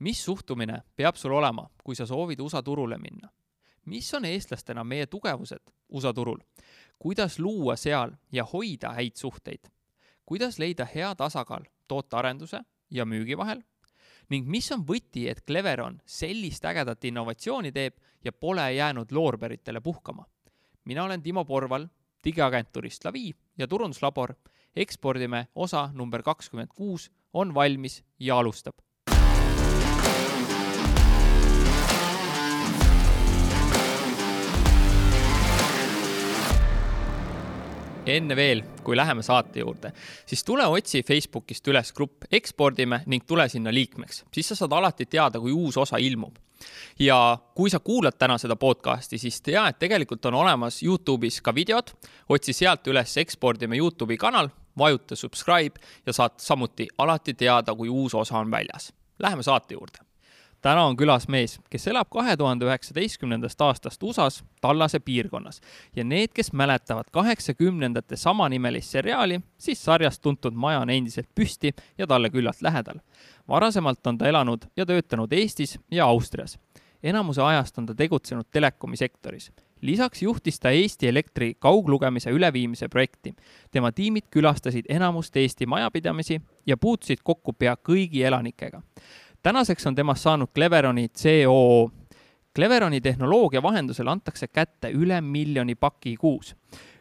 mis suhtumine peab sul olema, kui sa soovid USA turule minna? mis on eestlastena meie tugevused USA turul? kuidas luua seal ja hoida häid suhteid? kuidas leida hea tasakaal tootearenduse ja müügi vahel? ning mis on võti, et Cleveron sellist ägedat innovatsiooni teeb ja pole jäänud loorberitele puhkama? mina olen Timo Porval digiagentuurist Lavi ja turunduslabor ekspordime osa number kakskümmend kuus on valmis ja alustab enne veel, kui läheme saate juurde, siis tule otsi Facebookist üles grupp Ekspordime ning tule sinna liikmeks, siis sa saad alati teada, kui uus osa ilmub. ja kui sa kuulad täna seda podcast'i, siis tea, et tegelikult on olemas Youtube'is ka videod, otsi sealt üles Ekspordime Youtube'i kanal, vajuta subscribe ja saad samuti alati teada, kui uus osa on väljas. Läheme saate juurde täna on külas mees, kes elab kahe tuhande üheksateistkümnendast aastast USA-s Tallase piirkonnas ja need, kes mäletavad kaheksakümnendate samanimelist seriaali, siis sarjast tuntud maja on endiselt püsti ja talle küllalt lähedal. varasemalt on ta elanud ja töötanud Eestis ja Austrias. enamuse ajast on ta tegutsenud telekomi sektoris lisaks juhtis ta Eesti Elektri kauglugemise üleviimise projekti. tema tiimid külastasid enamust Eesti majapidamisi ja puutusid kokku pea kõigi elanikega tänaseks on temast saanud Cleveroni COO. Cleveroni tehnoloogia vahendusel antakse kätte üle miljoni paki kuus.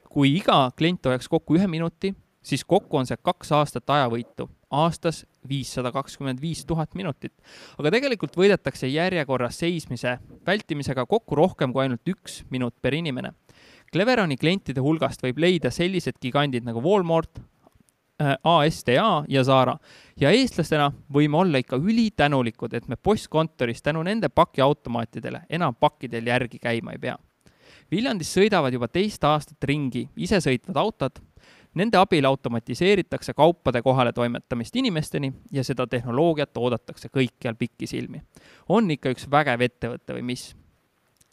kui iga klient hoiaks kokku ühe minuti, siis kokku on see kaks aastat ajavõitu, aastas viissada kakskümmend viis tuhat minutit. aga tegelikult võidetakse järjekorras seismise vältimisega kokku rohkem kui ainult üks minut per inimene. Cleveroni klientide hulgast võib leida sellised gigandid nagu Walmart, ASTA ja Zara. ja eestlastena võime olla ikka ülitänulikud, et me postkontoris tänu nende pakiautomaatidele enam pakkidel järgi käima ei pea. Viljandis sõidavad juba teist aastat ringi isesõitvad autod, nende abil automatiseeritakse kaupade kohale toimetamist inimesteni ja seda tehnoloogiat oodatakse kõikjal pikisilmi. on ikka üks vägev ettevõte või mis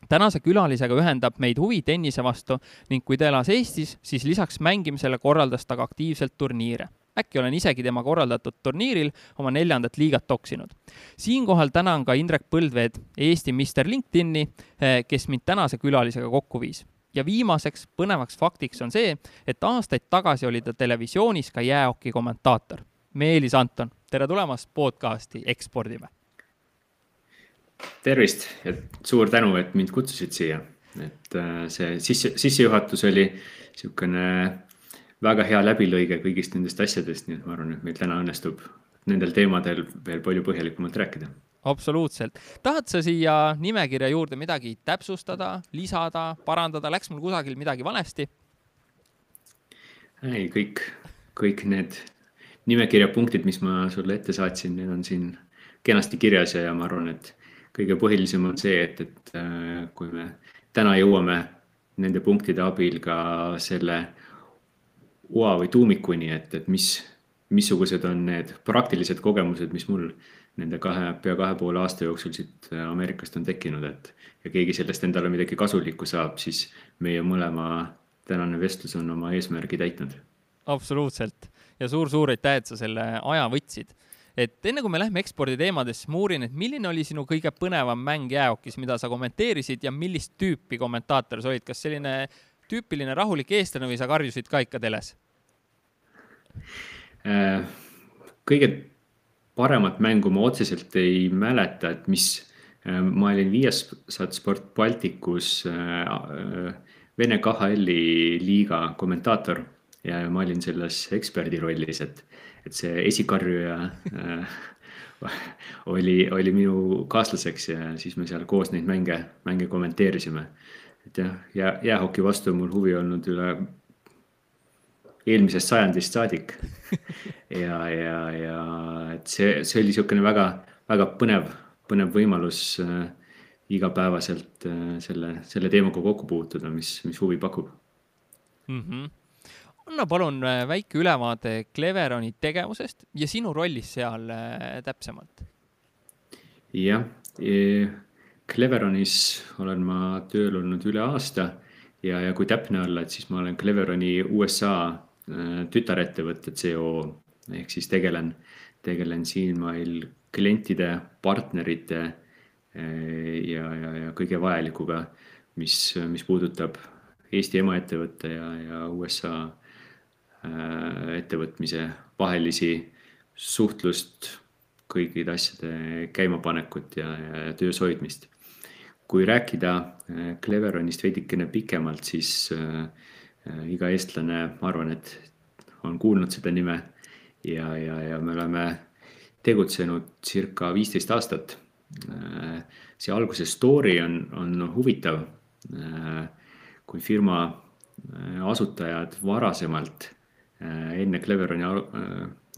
tänase külalisega ühendab meid huvi tennise vastu ning kui ta elas Eestis, siis lisaks mängimisele korraldas ta ka aktiivselt turniire. äkki olen isegi tema korraldatud turniiril oma neljandat liigat toksinud. siinkohal tänan ka Indrek Põldveed, Eesti Mr LinkedIni, eh, kes mind tänase külalisega kokku viis ja viimaseks põnevaks faktiks on see, et aastaid tagasi oli ta televisioonis ka jäähoki kommentaator. Meelis Anton, tere tulemast podcasti Ekspordime tervist ja suur tänu, et mind kutsusid siia. et äh, see sisse, sissejuhatus oli sihukene väga hea läbilõige kõigist nendest asjadest, nii et ma arvan, et meil täna õnnestub nendel teemadel veel palju põhjalikumalt rääkida. absoluutselt. tahad sa siia nimekirja juurde midagi täpsustada, lisada, parandada, läks mul kusagil midagi valesti? ei, kõik, kõik need nimekirja punktid, mis ma sulle ette saatsin, need on siin kenasti kirjas ja ma arvan, et kõige põhilisem on see, et, et äh, kui me täna jõuame nende punktide abil ka selle oa või tuumikuni, et, et mis, missugused on need praktilised kogemused, mis mul nende kahe, pea kahe poole aasta jooksul siit äh, Ameerikast on tekkinud, et ja keegi sellest endale midagi kasulikku saab, siis meie mõlema tänane vestlus on oma eesmärgi täitnud. absoluutselt ja suur-suur aitäh, et sa selle aja võtsid et enne kui me lähme ekspordi teemadesse, ma uurin, et milline oli sinu kõige põnevam mäng jäähokis, mida sa kommenteerisid ja millist tüüpi kommentaator sa olid, kas selline tüüpiline rahulik eestlane või sa karjusid ka ikka teles? Äh, kõige paremat mängu ma otseselt ei mäleta, et mis, äh, ma olin Viasat Sport Balticus äh, Vene KHL-i liiga kommentaator ja ma olin selles eksperdi rollis, et et see esikarjuja äh, oli, oli minu kaaslaseks ja siis me seal koos neid mänge, mänge kommenteerisime. et jah, jää, jäähoki vastu on mul huvi olnud üle eelmisest sajandist saadik. ja, ja, ja et see, see oli niisugune väga, väga põnev, põnev võimalus äh, igapäevaselt äh, selle, selle teemaga kokku puutuda, mis, mis huvi pakub mm. -hmm anna palun äh, väike ülevaade Cleveroni tegevusest ja sinu rollist seal äh, täpsemalt. jah, e, Cleveronis olen ma tööl olnud üle aasta ja, ja kui täpne olla, et siis ma olen Cleveroni USA äh, tütarettevõtte CEO ehk siis tegelen, tegelen siin meil klientide, partnerite ja, ja, ja kõige vajalikuga, mis, mis puudutab Eesti emaettevõtte ja, ja USA ettevõtmise vahelisi suhtlust, kõikide asjade käimapanekut ja, ja töös hoidmist. kui rääkida Cleveronist veidikene pikemalt, siis äh, iga eestlane, ma arvan, et on kuulnud seda nime ja, ja, ja me oleme tegutsenud circa viisteist aastat. see alguse story on, on huvitav. kui firma asutajad varasemalt enne Cleveroni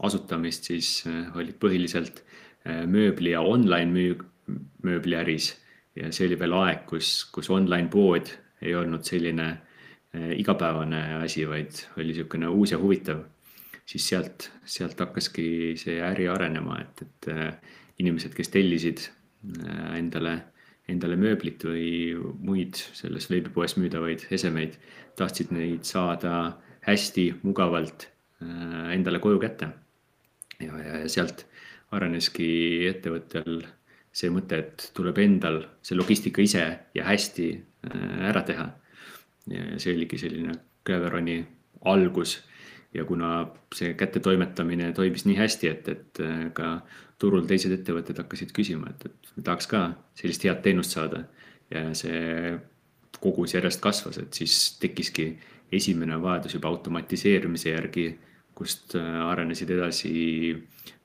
asutamist, siis olid põhiliselt mööbli ja online müü-, mööbliäris ja see oli veel aeg, kus, kus online pood ei olnud selline igapäevane asi, vaid oli niisugune uus ja huvitav. Siis sealt, sealt hakkaski see äri arenema, et, et äh, inimesed, kes tellisid äh, endale, endale mööblit või muid selles veebipoes müüdavaid esemeid, tahtsid neid saada hästi mugavalt äh, endale koju kätte. ja, ja, ja sealt areneski ettevõttel see mõte, et tuleb endal see logistika ise ja hästi ära teha. see oligi selline Cleveroni algus ja kuna see kättetoimetamine toimis nii hästi, et, et äh, ka turul teised ettevõtted hakkasid küsima, et, et tahaks ka sellist head teenust saada ja see kogus järjest kasvas, et siis tekkiski esimene vajadus juba automatiseerimise järgi, kust äh, arenesid edasi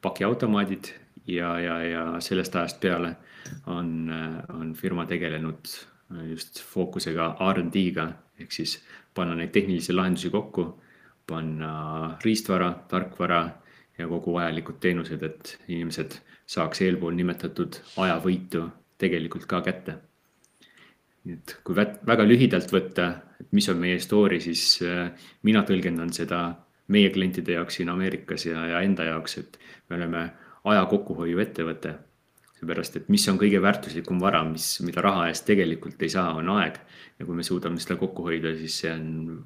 pakiautomaadid ja, ja, ja sellest ajast peale on, äh, on firma tegelenud just fookusega RD-ga ehk siis panna neid tehnilisi lahendusi kokku panna riistvara, tarkvara ja kogu vajalikud teenused, et inimesed saaks eelpool nimetatud ajavõitu tegelikult ka kätte. Et kui väga lühidalt võtta, et mis on meie story, siis äh, mina tõlgendan seda meie klientide jaoks siin Ameerikas ja, ja enda jaoks, et me oleme aja kokkuhoiu ettevõte. seepärast, et mis on kõige väärtuslikum vara, mis, mida raha eest tegelikult ei saa, on aeg. ja kui me suudame seda kokku hoida, siis see on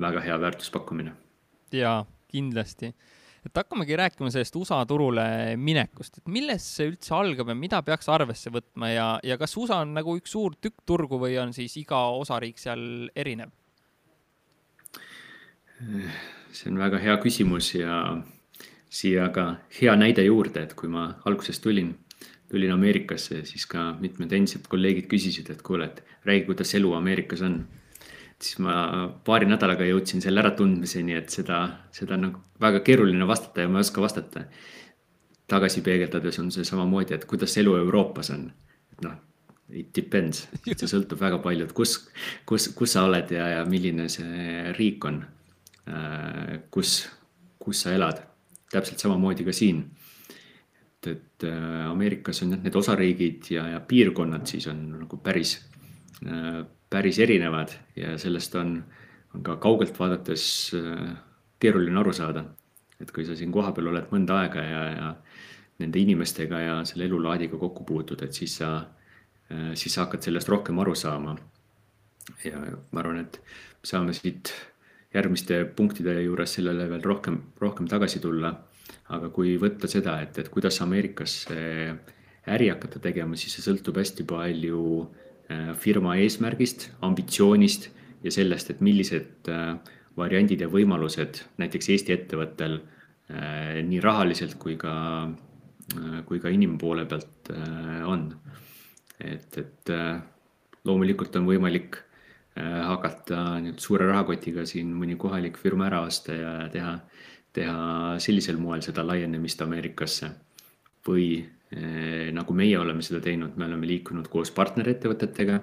väga hea väärtuspakkumine. jaa, kindlasti. Et hakkamegi rääkima sellest USA turule minekust, et millest see üldse algab ja mida peaks arvesse võtma ja, ja kas USA on nagu üks suur tükk turgu või on siis iga osariik seal erinev? see on väga hea küsimus ja siia ka hea näide juurde, et kui ma alguses tulin, tulin Ameerikasse, siis ka mitmed endised kolleegid küsisid, et kuule, et räägi, kuidas elu Ameerikas on siis ma paari nädalaga jõudsin selle äratundmiseni, et seda, seda on nagu väga keeruline vastata ja ma ei oska vastata. tagasi peegeldades on see samamoodi, et kuidas elu Euroopas on. et noh, it depends, see sõltub väga palju, et kus, kus, kus sa oled ja, ja milline see riik on. Äh, kus, kus sa elad, täpselt samamoodi ka siin. et, et äh, Ameerikas on jah, need osariigid ja, ja piirkonnad siis on nagu päris äh, päris erinevad ja sellest on, on ka kaugelt vaadates äh, keeruline aru saada. et kui sa siin kohapeal oled mõnda aega ja, ja nende inimestega ja selle elulaadiga kokku puutud, et siis sa, äh, siis sa hakkad sellest rohkem aru saama. ja ma arvan, et saame siit järgmiste punktide juures sellele veel rohkem, rohkem tagasi tulla. aga kui võtta seda, et, et kuidas Ameerikas äri hakata tegema, siis see sõltub hästi palju Äh, firma eesmärgist, ambitsioonist ja sellest, et millised äh, variandid ja võimalused näiteks Eesti ettevõttel äh, nii rahaliselt kui ka, kui ka inimpoole pealt on. et, et loomulikult on võimalik hakata nüüd suure rahakotiga siin mõni kohalik firma ära osta ja teha, teha sellisel moel seda laienemist Ameerikasse või nagu meie oleme seda teinud, me oleme liikunud koos partnerettevõtetega,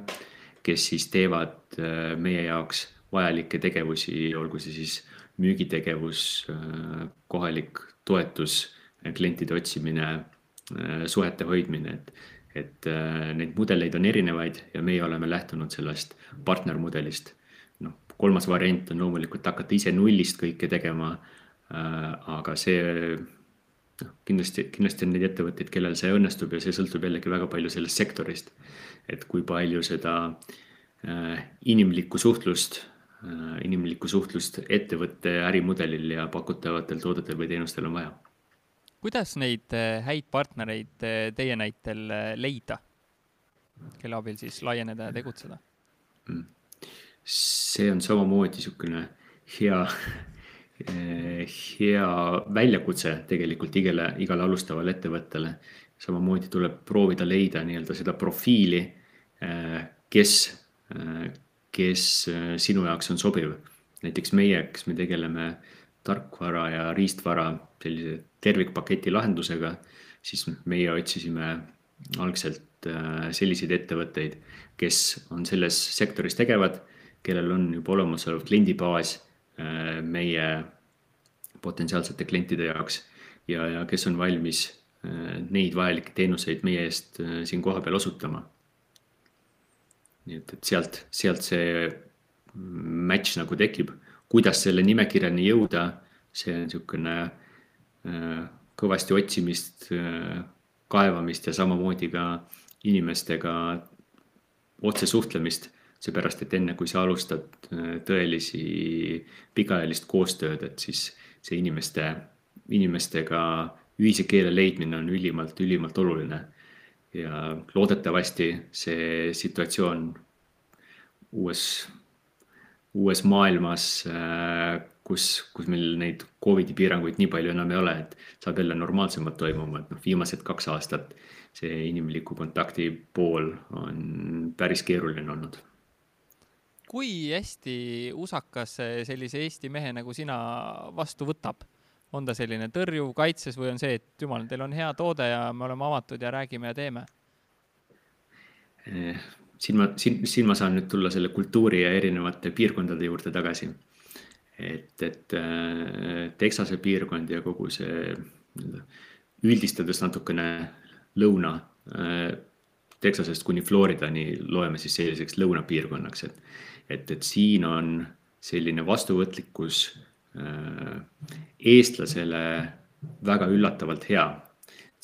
kes siis teevad eh, meie jaoks vajalikke tegevusi, olgu see siis müügitegevus, eh, kohalik toetus, klientide otsimine, suhete hoidmine, et, et neid mudeleid on erinevaid ja meie oleme lähtunud sellest partnermudelist. noh, kolmas variant on loomulikult hakata ise nullist kõike tegema. aga see noh, kindlasti, kindlasti on neid ettevõtteid, kellel see õnnestub ja see sõltub jällegi väga palju sellest sektorist. et kui palju seda äh, inimlikku suhtlust äh,, inimlikku suhtlust ettevõtte ärimudelil ja pakutavatel toodetel või teenustel on vaja kuidas neid häid partnereid teie näitel leida, kelle abil siis laieneda ja tegutseda mm.? see on samamoodi niisugune hea, hea väljakutse tegelikult igale, igale alustavale ettevõttele. samamoodi tuleb proovida leida nii-öelda seda profiili, kes, kes sinu jaoks on sobiv. näiteks meie, kes me tegeleme tarkvara ja riistvara sellise tervikpaketi lahendusega, siis meie otsisime algselt selliseid ettevõtteid, kes on selles sektoris tegevad kellel on juba olemasolev kliendibaas meie potentsiaalsete klientide jaoks ja, ja kes on valmis äh, neid vajalikke teenuseid meie eest äh, siin kohapeal osutama. nii et, et sealt, sealt see match nagu tekib, kuidas selle nimekirjani jõuda, see on niisugune kõvasti otsimist, kaevamist ja samamoodi ka inimestega otsesuhtlemist seepärast, et enne kui sa alustad äh, tõelisi pikaajalist koostööd, et siis see inimeste, inimestega ühise keele leidmine on ülimalt, ülimalt oluline. ja loodetavasti see situatsioon uues, uues maailmas, äh, kus, kus meil neid Covidi piiranguid nii palju enam ei ole, et saab jälle normaalsemalt toimuma, et noh, viimased kaks aastat see inimliku kontakti pool on päris keeruline olnud kui hästi usakas sellise Eesti mehe nagu sina vastu võtab? on ta selline tõrjuv, kaitses või on see, et jumal, teil on hea toode ja me oleme avatud ja räägime ja teeme? Eh, siin ma, siin, siin ma saan nüüd tulla selle kultuuri ja erinevate piirkondade juurde tagasi. et, et äh, Texase piirkond ja kogu see üldistades natukene lõuna äh, Texasest kuni Floridani loeme siis selliseks lõunapiirkonnaks, et et, et siin on selline vastuvõtlikkus äh, eestlasele väga üllatavalt hea.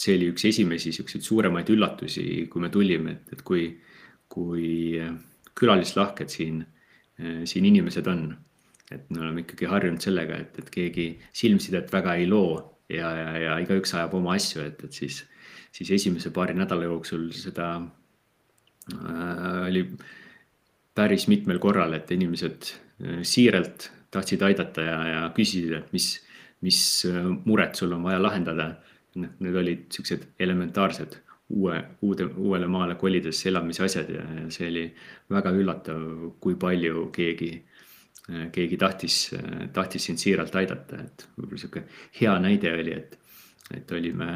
see oli üks esimesi siukseid suuremaid üllatusi, kui me tulime, et, et kui, kui külalislahked siin, äh, siin inimesed on. et me oleme ikkagi harjunud sellega, et, et keegi silmsidet väga ei loo ja, ja, ja igaüks ajab oma asju, et, et siis, siis esimese paari nädala jooksul seda äh, oli päris mitmel korral, et inimesed äh, siiralt tahtsid aidata ja, ja küsisid, et mis, mis äh, mured sul on vaja lahendada. noh, need olid siuksed elementaarsed uue, uude, uuele maale kolides elamise asjad ja, ja see oli väga üllatav, kui palju keegi, äh, keegi tahtis, tahtis sind siiralt aidata, et võib-olla sihuke hea näide oli, et, et olime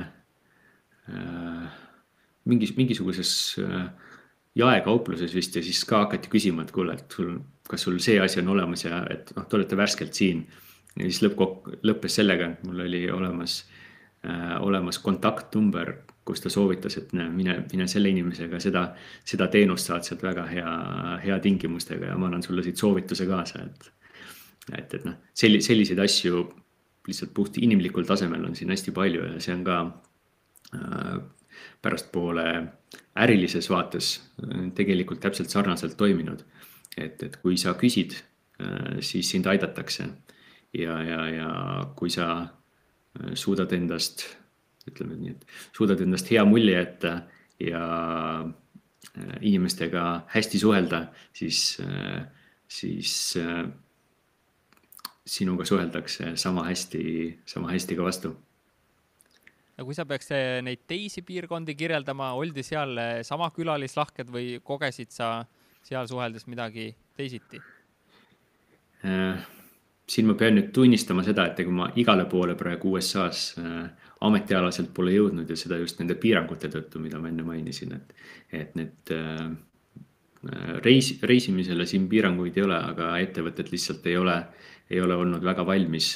äh, mingis, mingisuguses äh, jaekaupluses vist ja siis ka hakati küsima, et kuule, et sul, kas sul see asi on olemas ja et noh, te olete värskelt siin. ja siis lõppkokk, lõppes sellega, et mul oli olemas äh,, olemas kontaktnumber, kus ta soovitas, et näe, mine, mine selle inimesega seda, seda teenust saad sealt väga hea, hea tingimustega ja ma annan sulle siit soovituse kaasa, et. et, et noh, selli-, selliseid asju lihtsalt puht inimlikul tasemel on siin hästi palju ja see on ka äh, pärastpoole ärilises vaates äh, tegelikult täpselt sarnaselt toiminud. et, et kui sa küsid, äh, siis sind aidatakse. ja, ja, ja kui sa äh, suudad endast, ütleme nii, et suudad endast hea mulje jätta ja inimestega hästi suhelda, siis, siis sinuga suheldakse sama hästi, sama hästi ka vastu ja kui sa peaks eh, neid teisi piirkondi kirjeldama, oldi seal eh, sama külalislahked või kogesid sa seal suheldes midagi teisiti? Äh, siin ma pean nüüd tunnistama seda, et ega ma igale poole praegu USA-s äh, ametialaselt pole jõudnud ja seda just nende piirangute tõttu, mida ma enne mainisin, et, et need äh, reis, reisimisele siin piiranguid ei ole, aga ettevõtted lihtsalt ei ole, ei ole olnud väga valmis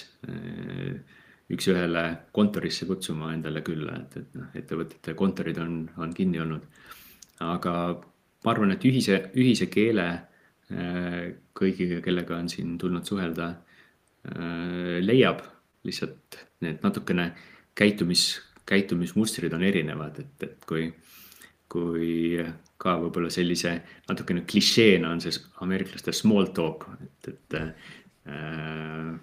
üks-ühele kontorisse kutsuma endale külla, et, et noh, ettevõtete kontorid on, on kinni olnud. aga ma arvan, et ühise, ühise keele äh, kõigiga, kellega on siin tulnud suhelda, äh, leiab lihtsalt need natukene käitumis, käitumismustrid on erinevad, et, et kui, kui ka võib-olla sellise natukene klišeena on see ameeriklaste small talk, et, et äh,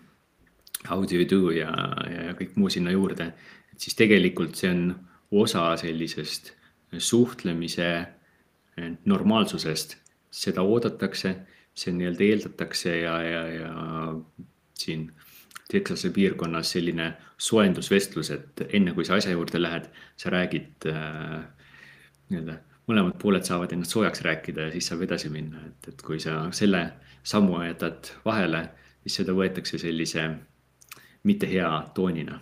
how do you do ja, ja kõik muu sinna juurde. et siis tegelikult see on osa sellisest suhtlemise normaalsusest, seda oodatakse, see nii-öelda eeldatakse ja, ja, ja siin Texase piirkonnas selline soojendusvestlus, et enne kui sa asja juurde lähed, sa räägid äh, nii-öelda mõlemad pooled saavad ennast soojaks rääkida ja siis saab edasi minna, et, et kui sa selle sammu jätad vahele, siis seda võetakse sellise mitte hea toonina.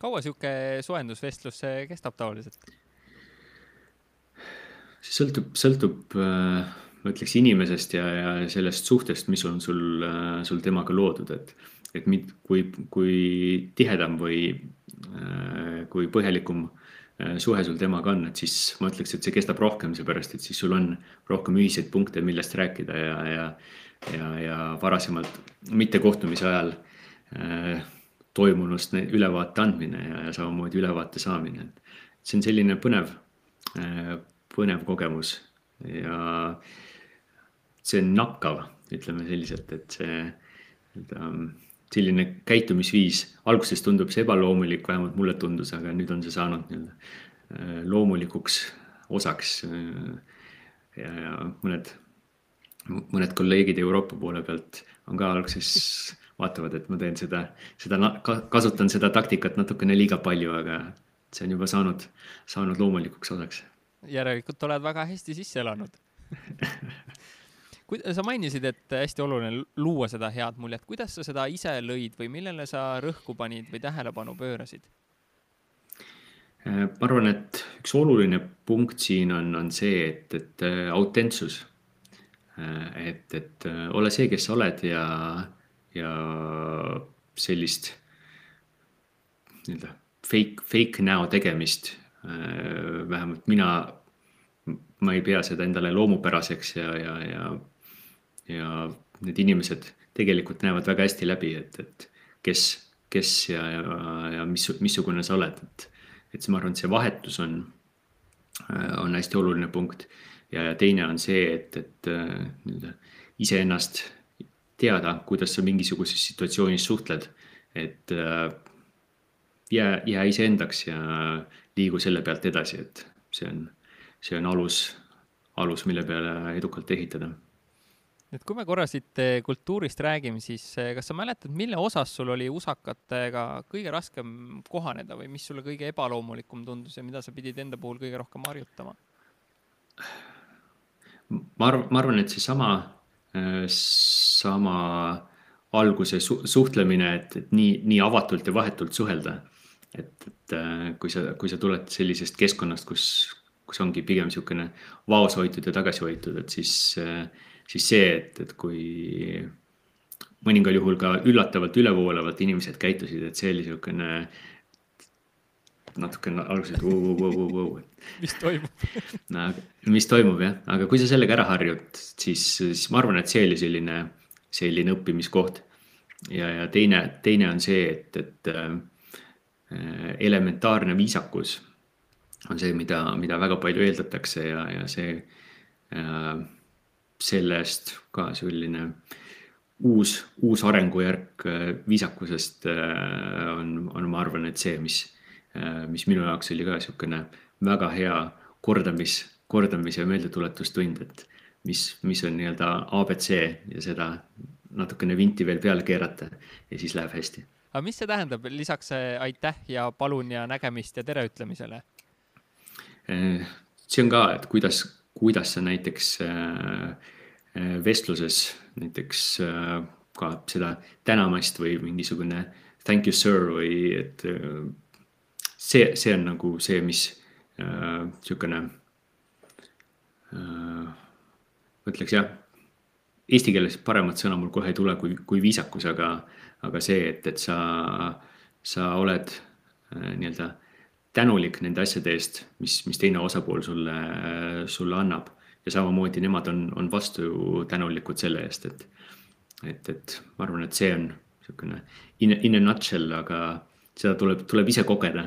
kaua sihuke soojendusvestlus kestab tavaliselt? see sõltub, sõltub äh, ma ütleks inimesest ja, ja sellest suhtest, mis on sul, äh, sul temaga loodud, et, et mit, kui, kui tihedam või äh, kui põhjalikum Äh, suhe sul temaga on, et siis ma ütleks, et see kestab rohkem, seepärast et siis sul on rohkem ühiseid punkte, millest rääkida ja, ja, ja, ja varasemalt mittekohtumise ajal äh, toimunust ülevaate andmine ja, ja samamoodi ülevaate saamine. see on selline põnev äh,, põnev kogemus ja see on nakkav, ütleme selliselt, et see ähm, selline käitumisviis, alguses tundub see ebaloomulik, vähemalt mulle tundus, aga nüüd on see saanud nii-öelda äh, loomulikuks osaks. Äh, ja, ja mõned, mõned kolleegid Euroopa poole pealt on ka alguses vaatavad, et ma teen seda, seda, kasutan seda taktikat natukene liiga palju, aga see on juba saanud, saanud loomulikuks osaks. järelikult oled väga hästi sisse elanud kui sa mainisid, et hästi oluline luua seda head muljet, kuidas sa seda ise lõid või millele sa rõhku panid või tähelepanu pöörasid? Äh, ma arvan, et üks oluline punkt siin on, on see, et, et äh, autentsus. Äh, et, et ole see, kes sa oled ja, ja sellist nii-öelda fake, fake näo tegemist. vähemalt mina, ma ei pea seda endale loomupäraseks ja, ja, ja ja need inimesed tegelikult näevad väga hästi läbi, et, et kes, kes ja, ja, ja mis, missugune sa oled, et, et see, ma arvan, et see vahetus on, on hästi oluline punkt. ja, ja teine on see, et, et nii-öelda iseennast teada, kuidas sa mingisuguses situatsioonis suhtled, et jää, jää iseendaks ja liigu selle pealt edasi, et see on, see on alus, alus, mille peale edukalt ehitada et kui me korra siit eh, kultuurist räägime, siis eh, kas sa mäletad, mille osas sul oli usakatega kõige raskem kohaneda või mis sulle kõige ebaloomulikum tundus ja mida sa pidid enda puhul kõige rohkem harjutama? ma arvan, ma arvan, et seesama, sama alguse su suhtlemine, et, et nii, nii avatult ja vahetult suhelda. et, et kui sa, kui sa tuled sellisest keskkonnast, kus, kus ongi pigem niisugune vaoshoitud ja tagasihoitud, et siis äh, siis see, et, et kui mõningal juhul ka üllatavalt ülevoolavalt inimesed käitusid, et see oli niisugune natukene alguses, et vau, vau, vau, vau. mis toimub no, mis toimub jah, aga kui sa sellega ära harjud, siis, siis ma arvan, et see oli selline, selline õppimiskoht. ja, ja teine, teine on see, et, et äh, elementaarne viisakus on see, mida, mida väga palju eeldatakse ja, ja see äh, sellest ka selline uus, uus arengujärk äh, viisakusest äh, on, on, ma arvan, et see, mis, mis minu jaoks oli ka niisugune väga hea kordamis, kordamis- ja meeldetuletustund, et mis, mis on nii-öelda abc ja seda natukene vinti veel peale keerata ja siis läheb hästi. aga mis see tähendab lisaks aitäh ja palun ja nägemist ja tere ütlemisele? see on ka, et kuidas kuidas sa näiteks äh, äh, vestluses näiteks äh, ka seda tänamist või mingisugune thank you sir või et see, see on nagu see, mis niisugune ma ütleks jah, eesti keeles paremat sõna mul kohe ei tule kui, kui viisakus, aga, aga see, et, et sa, sa oled nii-öelda tänulik nende asjade eest, mis, mis teine osapool sulle, sulle annab. ja samamoodi nemad on, on vastu tänulikud selle eest, et, et, et ma arvan, et see on niisugune in, in a nutshell, aga seda tuleb, tuleb ise kogeda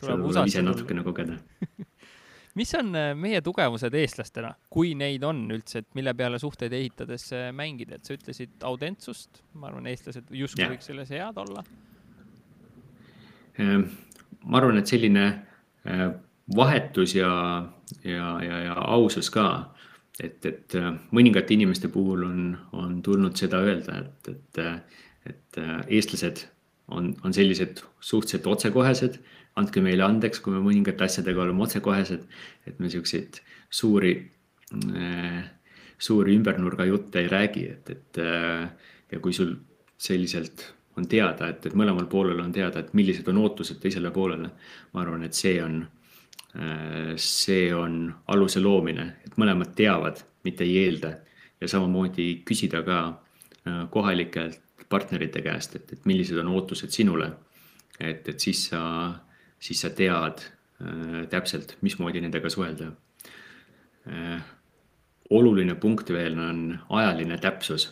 tuleb ise natukene kogeda. Mis on äh, meie tugevused eestlastena, kui neid on üldse, et mille peale suhteid ehitades äh, mängida, et sa ütlesid autentsust, ma arvan, eestlased justkui yeah. võiks selles head olla. Ehm, ma arvan, et selline äh, vahetus ja, ja, ja, ja ausus ka, et, et mõningate inimeste puhul on, on tulnud seda öelda, et, et, et eestlased on, on sellised suhteliselt otsekohesed andke meile andeks, kui me mõningate asjadega oleme otsekohesed, et me siukseid suuri äh,, suuri ümbernurga jutte ei räägi, et, et äh, ja kui sul selliselt on teada, et, et mõlemal poolel on teada, et millised on ootused teisele poolele. ma arvan, et see on äh,, see on aluse loomine, et mõlemad teavad, mitte ei eelda ja samamoodi küsida ka äh, kohalikelt partnerite käest, et, et millised on ootused sinule. et, et siis sa siis sa tead äh, täpselt, mismoodi nendega suhelda äh,. oluline punkt veel on ajaline täpsus.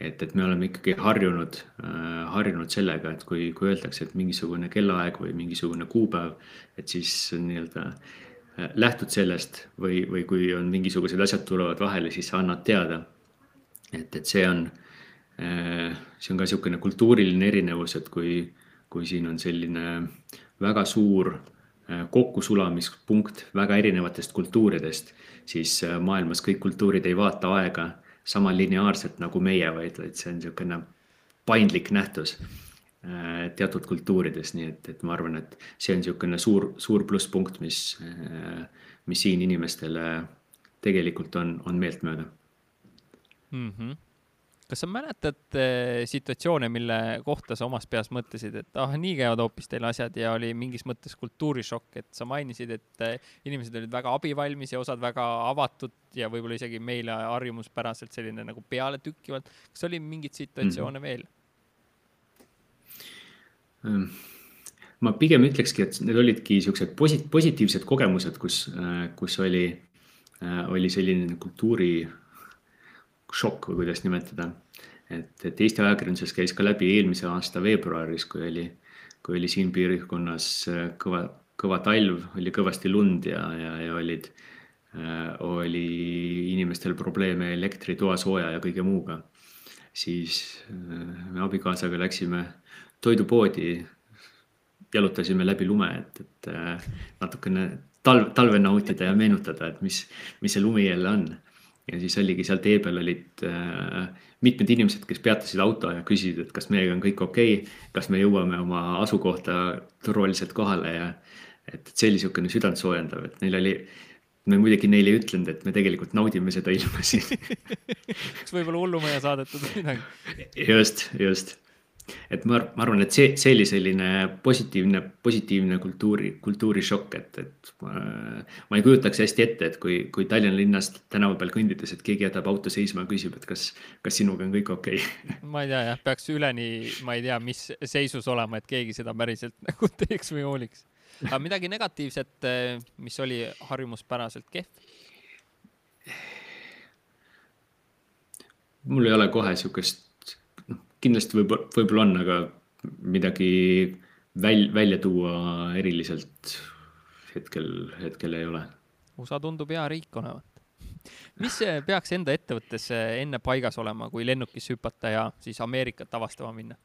et, et me oleme ikkagi harjunud äh,, harjunud sellega, et kui, kui öeldakse, et mingisugune kellaaeg või mingisugune kuupäev, et siis nii-öelda äh, lähtud sellest või, või kui on mingisugused asjad tulevad vahele, siis sa annad teada. et, et see on, äh, see on ka niisugune kultuuriline erinevus, et kui, kui siin on selline väga suur äh, kokkusulamispunkt väga erinevatest kultuuridest, siis äh, maailmas kõik kultuurid ei vaata aega sama lineaarselt nagu meie, vaid, vaid see on niisugune paindlik nähtus äh, teatud kultuurides, nii et, et ma arvan, et see on niisugune suur, suur plusspunkt, mis, mis siin inimestele tegelikult on, on meeltmööda mm. -hmm kas sa mäletad äh, situatsioone, mille kohta sa omas peas mõtlesid, et ah, nii käivad hoopis teil asjad ja oli mingis mõttes kultuurishokk, et sa mainisid, et äh, inimesed olid väga abivalmis ja osad väga avatud ja võib-olla isegi meile harjumuspäraselt selline nagu pealetükkivalt. kas oli mingeid situatsioone mm -hmm. veel? Ehm, ma pigem ütlekski, et need olidki siuksed posi-, positiivsed kogemused, kus, äh, kus oli, oli selline kultuuri šokk või kuidas nimetada. et, et Eesti ajakirjanduses käis ka läbi eelmise aasta veebruaris, kui oli, kui oli siin piirkonnas äh, kõva, kõva talv, oli kõvasti lund ja, ja, ja olid äh,, oli inimestel probleeme elektri, toasooja ja kõige muuga. siis äh, me abikaasaga läksime toidupoodi, jalutasime läbi lume, et, et äh, natukene talv, talve nautida ja meenutada, et mis, mis see lumi jälle on ja siis oligi seal tee peal olid äh, mitmed inimesed, kes peatasid auto ja küsisid, et kas meiega on kõik okei okay,, kas me jõuame oma asukohta turvaliselt kohale ja et, et see oli niisugune südantsoojendav, et neil oli, me muidugi neile ei ütlenud, et me tegelikult naudime seda ilma siin kas võib-olla hullumaja saadetud midagi? just, just et ma, ma arvan, et see, see oli selline positiivne, positiivne kultuuri, kultuurishokk, et, et ma, ma ei kujutaks hästi ette, et kui, kui Tallinna linnast tänava peal kõndides, et keegi jätab auto seisma ja küsib, et kas, kas sinuga on kõik okei okay? ma ei tea jah, peaks üleni, ma ei tea, mis seisus olema, et keegi seda päriselt nagu teeks või hooliks. aga midagi negatiivset, mis oli harjumuspäraselt kehv? mul ei ole kohe sihukest kindlasti võib, võib-olla on, aga midagi väl-, välja tuua eriliselt hetkel, hetkel ei ole. USA tundub hea riik olevat. mis peaks enda ettevõttes enne paigas olema, kui lennukisse hüpata ja siis Ameerikat avastama minna?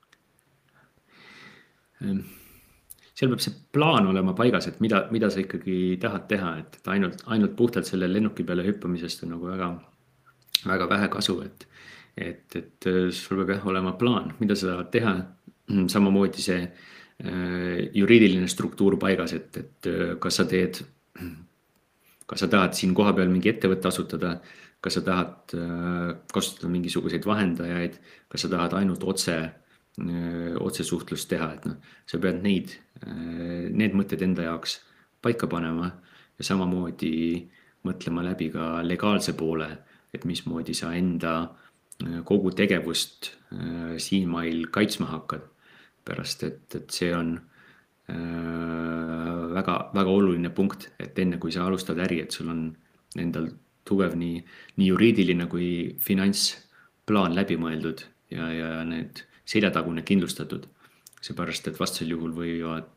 Ehm, seal peab see plaan olema paigas, et mida, mida sa ikkagi tahad teha, et, et ainult, ainult puhtalt selle lennuki peale hüppamisest on nagu väga, väga vähe kasu, et et, et äh, sul peab jah olema plaan, mida sa tahad teha. samamoodi see äh, juriidiline struktuur paigas, et, et äh, kas sa teed, kas sa tahad siin kohapeal mingi ettevõtte asutada, kas sa tahad kasutada mingisuguseid vahendajaid, kas sa tahad ainult otse, otsesuhtlust teha, et noh, sa pead neid, need mõtted enda jaoks paika panema ja samamoodi mõtlema läbi ka legaalse poole, et mismoodi sa enda kogu tegevust äh, siinmail kaitsma hakkad. pärast et, et see on äh, oluline punkt, et enne kui sa alustad äri, et sul on endal tugev nii, nii juriidiline kui finantsplaan läbi mõeldud ja, ja need seljatagune kindlustatud. seepärast, et vastasel juhul võivad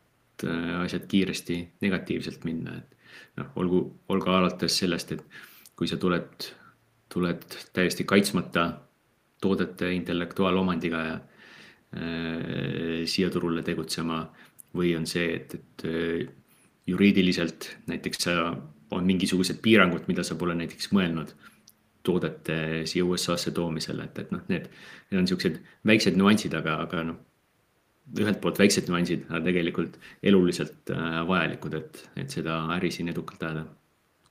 äh, asjad kiiresti negatiivselt minna, et, noh, olgu, olgu alates sellest, et kui sa tuled, tuled täiesti kaitsmata toodete intellektuaalomandiga äh, siia turule tegutsema või on see, et, et äh, juriidiliselt näiteks on mingisugused piirangud, mida sa pole näiteks mõelnud toodete siia USA-sse toomisele, et, et noh, need, need on siuksed väiksed nüansid, aga, aga noh, ühelt poolt väiksed nüansid, aga tegelikult eluliselt äh, vajalikud, et, et seda äri siin edukalt ajada.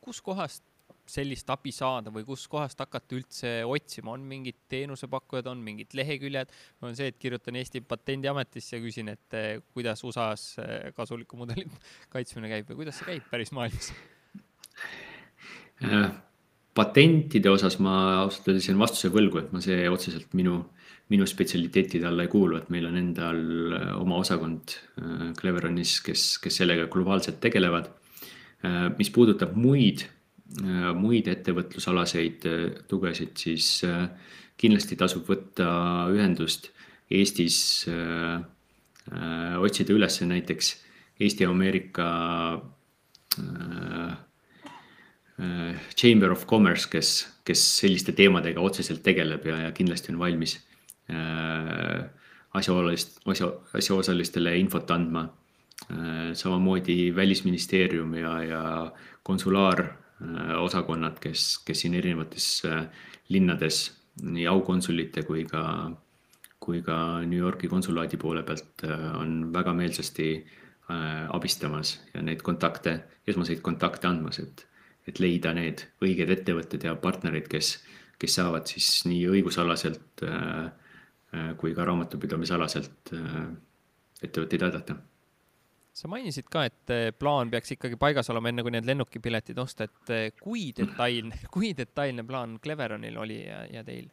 kuskohast sellist abi saada või kuskohast hakata üldse otsima, on mingid teenusepakkujad, on mingid leheküljed, on see, et kirjutan Eesti Patendiametisse ja küsin, et eh, kuidas USA-s eh, kasuliku mudeli kaitsmine käib või kuidas see käib päris maailmas? Äh, patentide osas ma ausalt öeldes jään vastuse võlgu, et ma see otseselt minu, minu spetsialiteetide alla ei kuulu, et meil on endal äh, oma osakond äh, Cleveronis, kes, kes sellega globaalselt tegelevad. mis puudutab muid Äh, muid ettevõtlusalaseid äh, tugesid, siis äh, kindlasti tasub võtta ühendust Eestis, otsida üles näiteks Eesti Ameerika Chamber of Commerce, kes, kes selliste teemadega otseselt tegeleb ja, ja kindlasti on valmis asjaosalist, asja, asjaosalistele infot andma. samamoodi Välisministeerium ja, ja konsulaar Äh, osakonnad, kes, kes siin erinevates äh, linnades nii aukonsulite kui ka, kui ka New Yorgi konsulaadi poole pealt äh, on väga meelsasti abistamas ja neid kontakte, esmaseid kontakte andmas, et, et leida need õiged ettevõtted ja partnerid, kes, kes saavad siis nii õigusalaselt kui ka raamatupidamisalaselt ettevõtteid aidata sa mainisid ka, et eh, plaan peaks ikkagi paigas olema, enne kui need lennukipiletid osta, et eh, kui detailne, kui detailne plaan Cleveronil oli ja, ja teil?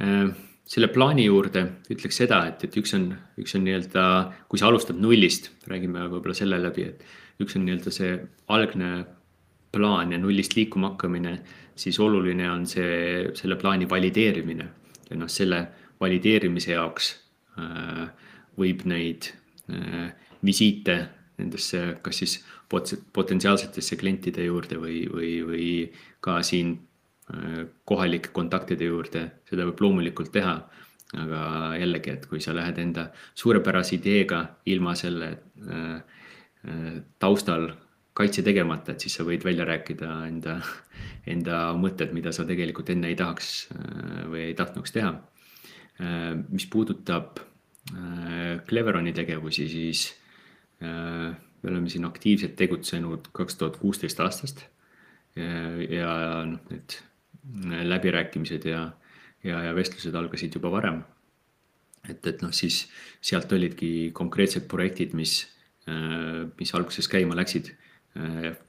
Äh, selle plaani juurde ütleks seda, et, et üks on, üks on nii-öelda, kui sa alustad nullist, räägime võib-olla selle läbi, et üks on nii-öelda see algne plaan ja nullist liikuma hakkamine, siis oluline on see, selle plaani valideerimine ja noh, selle valideerimise jaoks äh, võib neid visiite nendesse, kas siis potentsiaalsetesse klientide juurde või, või, või ka siin äh, kohalike kontaktide juurde, seda võib loomulikult teha. aga jällegi, et kui sa lähed enda suurepärase ideega ilma selle äh, taustal kaitse tegemata, et siis sa võid välja rääkida enda, enda mõtted, mida sa tegelikult enne ei tahaks või ei tahtnuks teha. mis puudutab Äh, Cleveroni tegevusi, siis äh, me oleme siin aktiivselt tegutsenud kaks tuhat kuusteist aastast. ja noh, need läbirääkimised ja, ja, ja vestlused algasid juba varem. et, et noh, siis sealt olidki konkreetsed projektid, mis, äh, mis alguses käima läksid,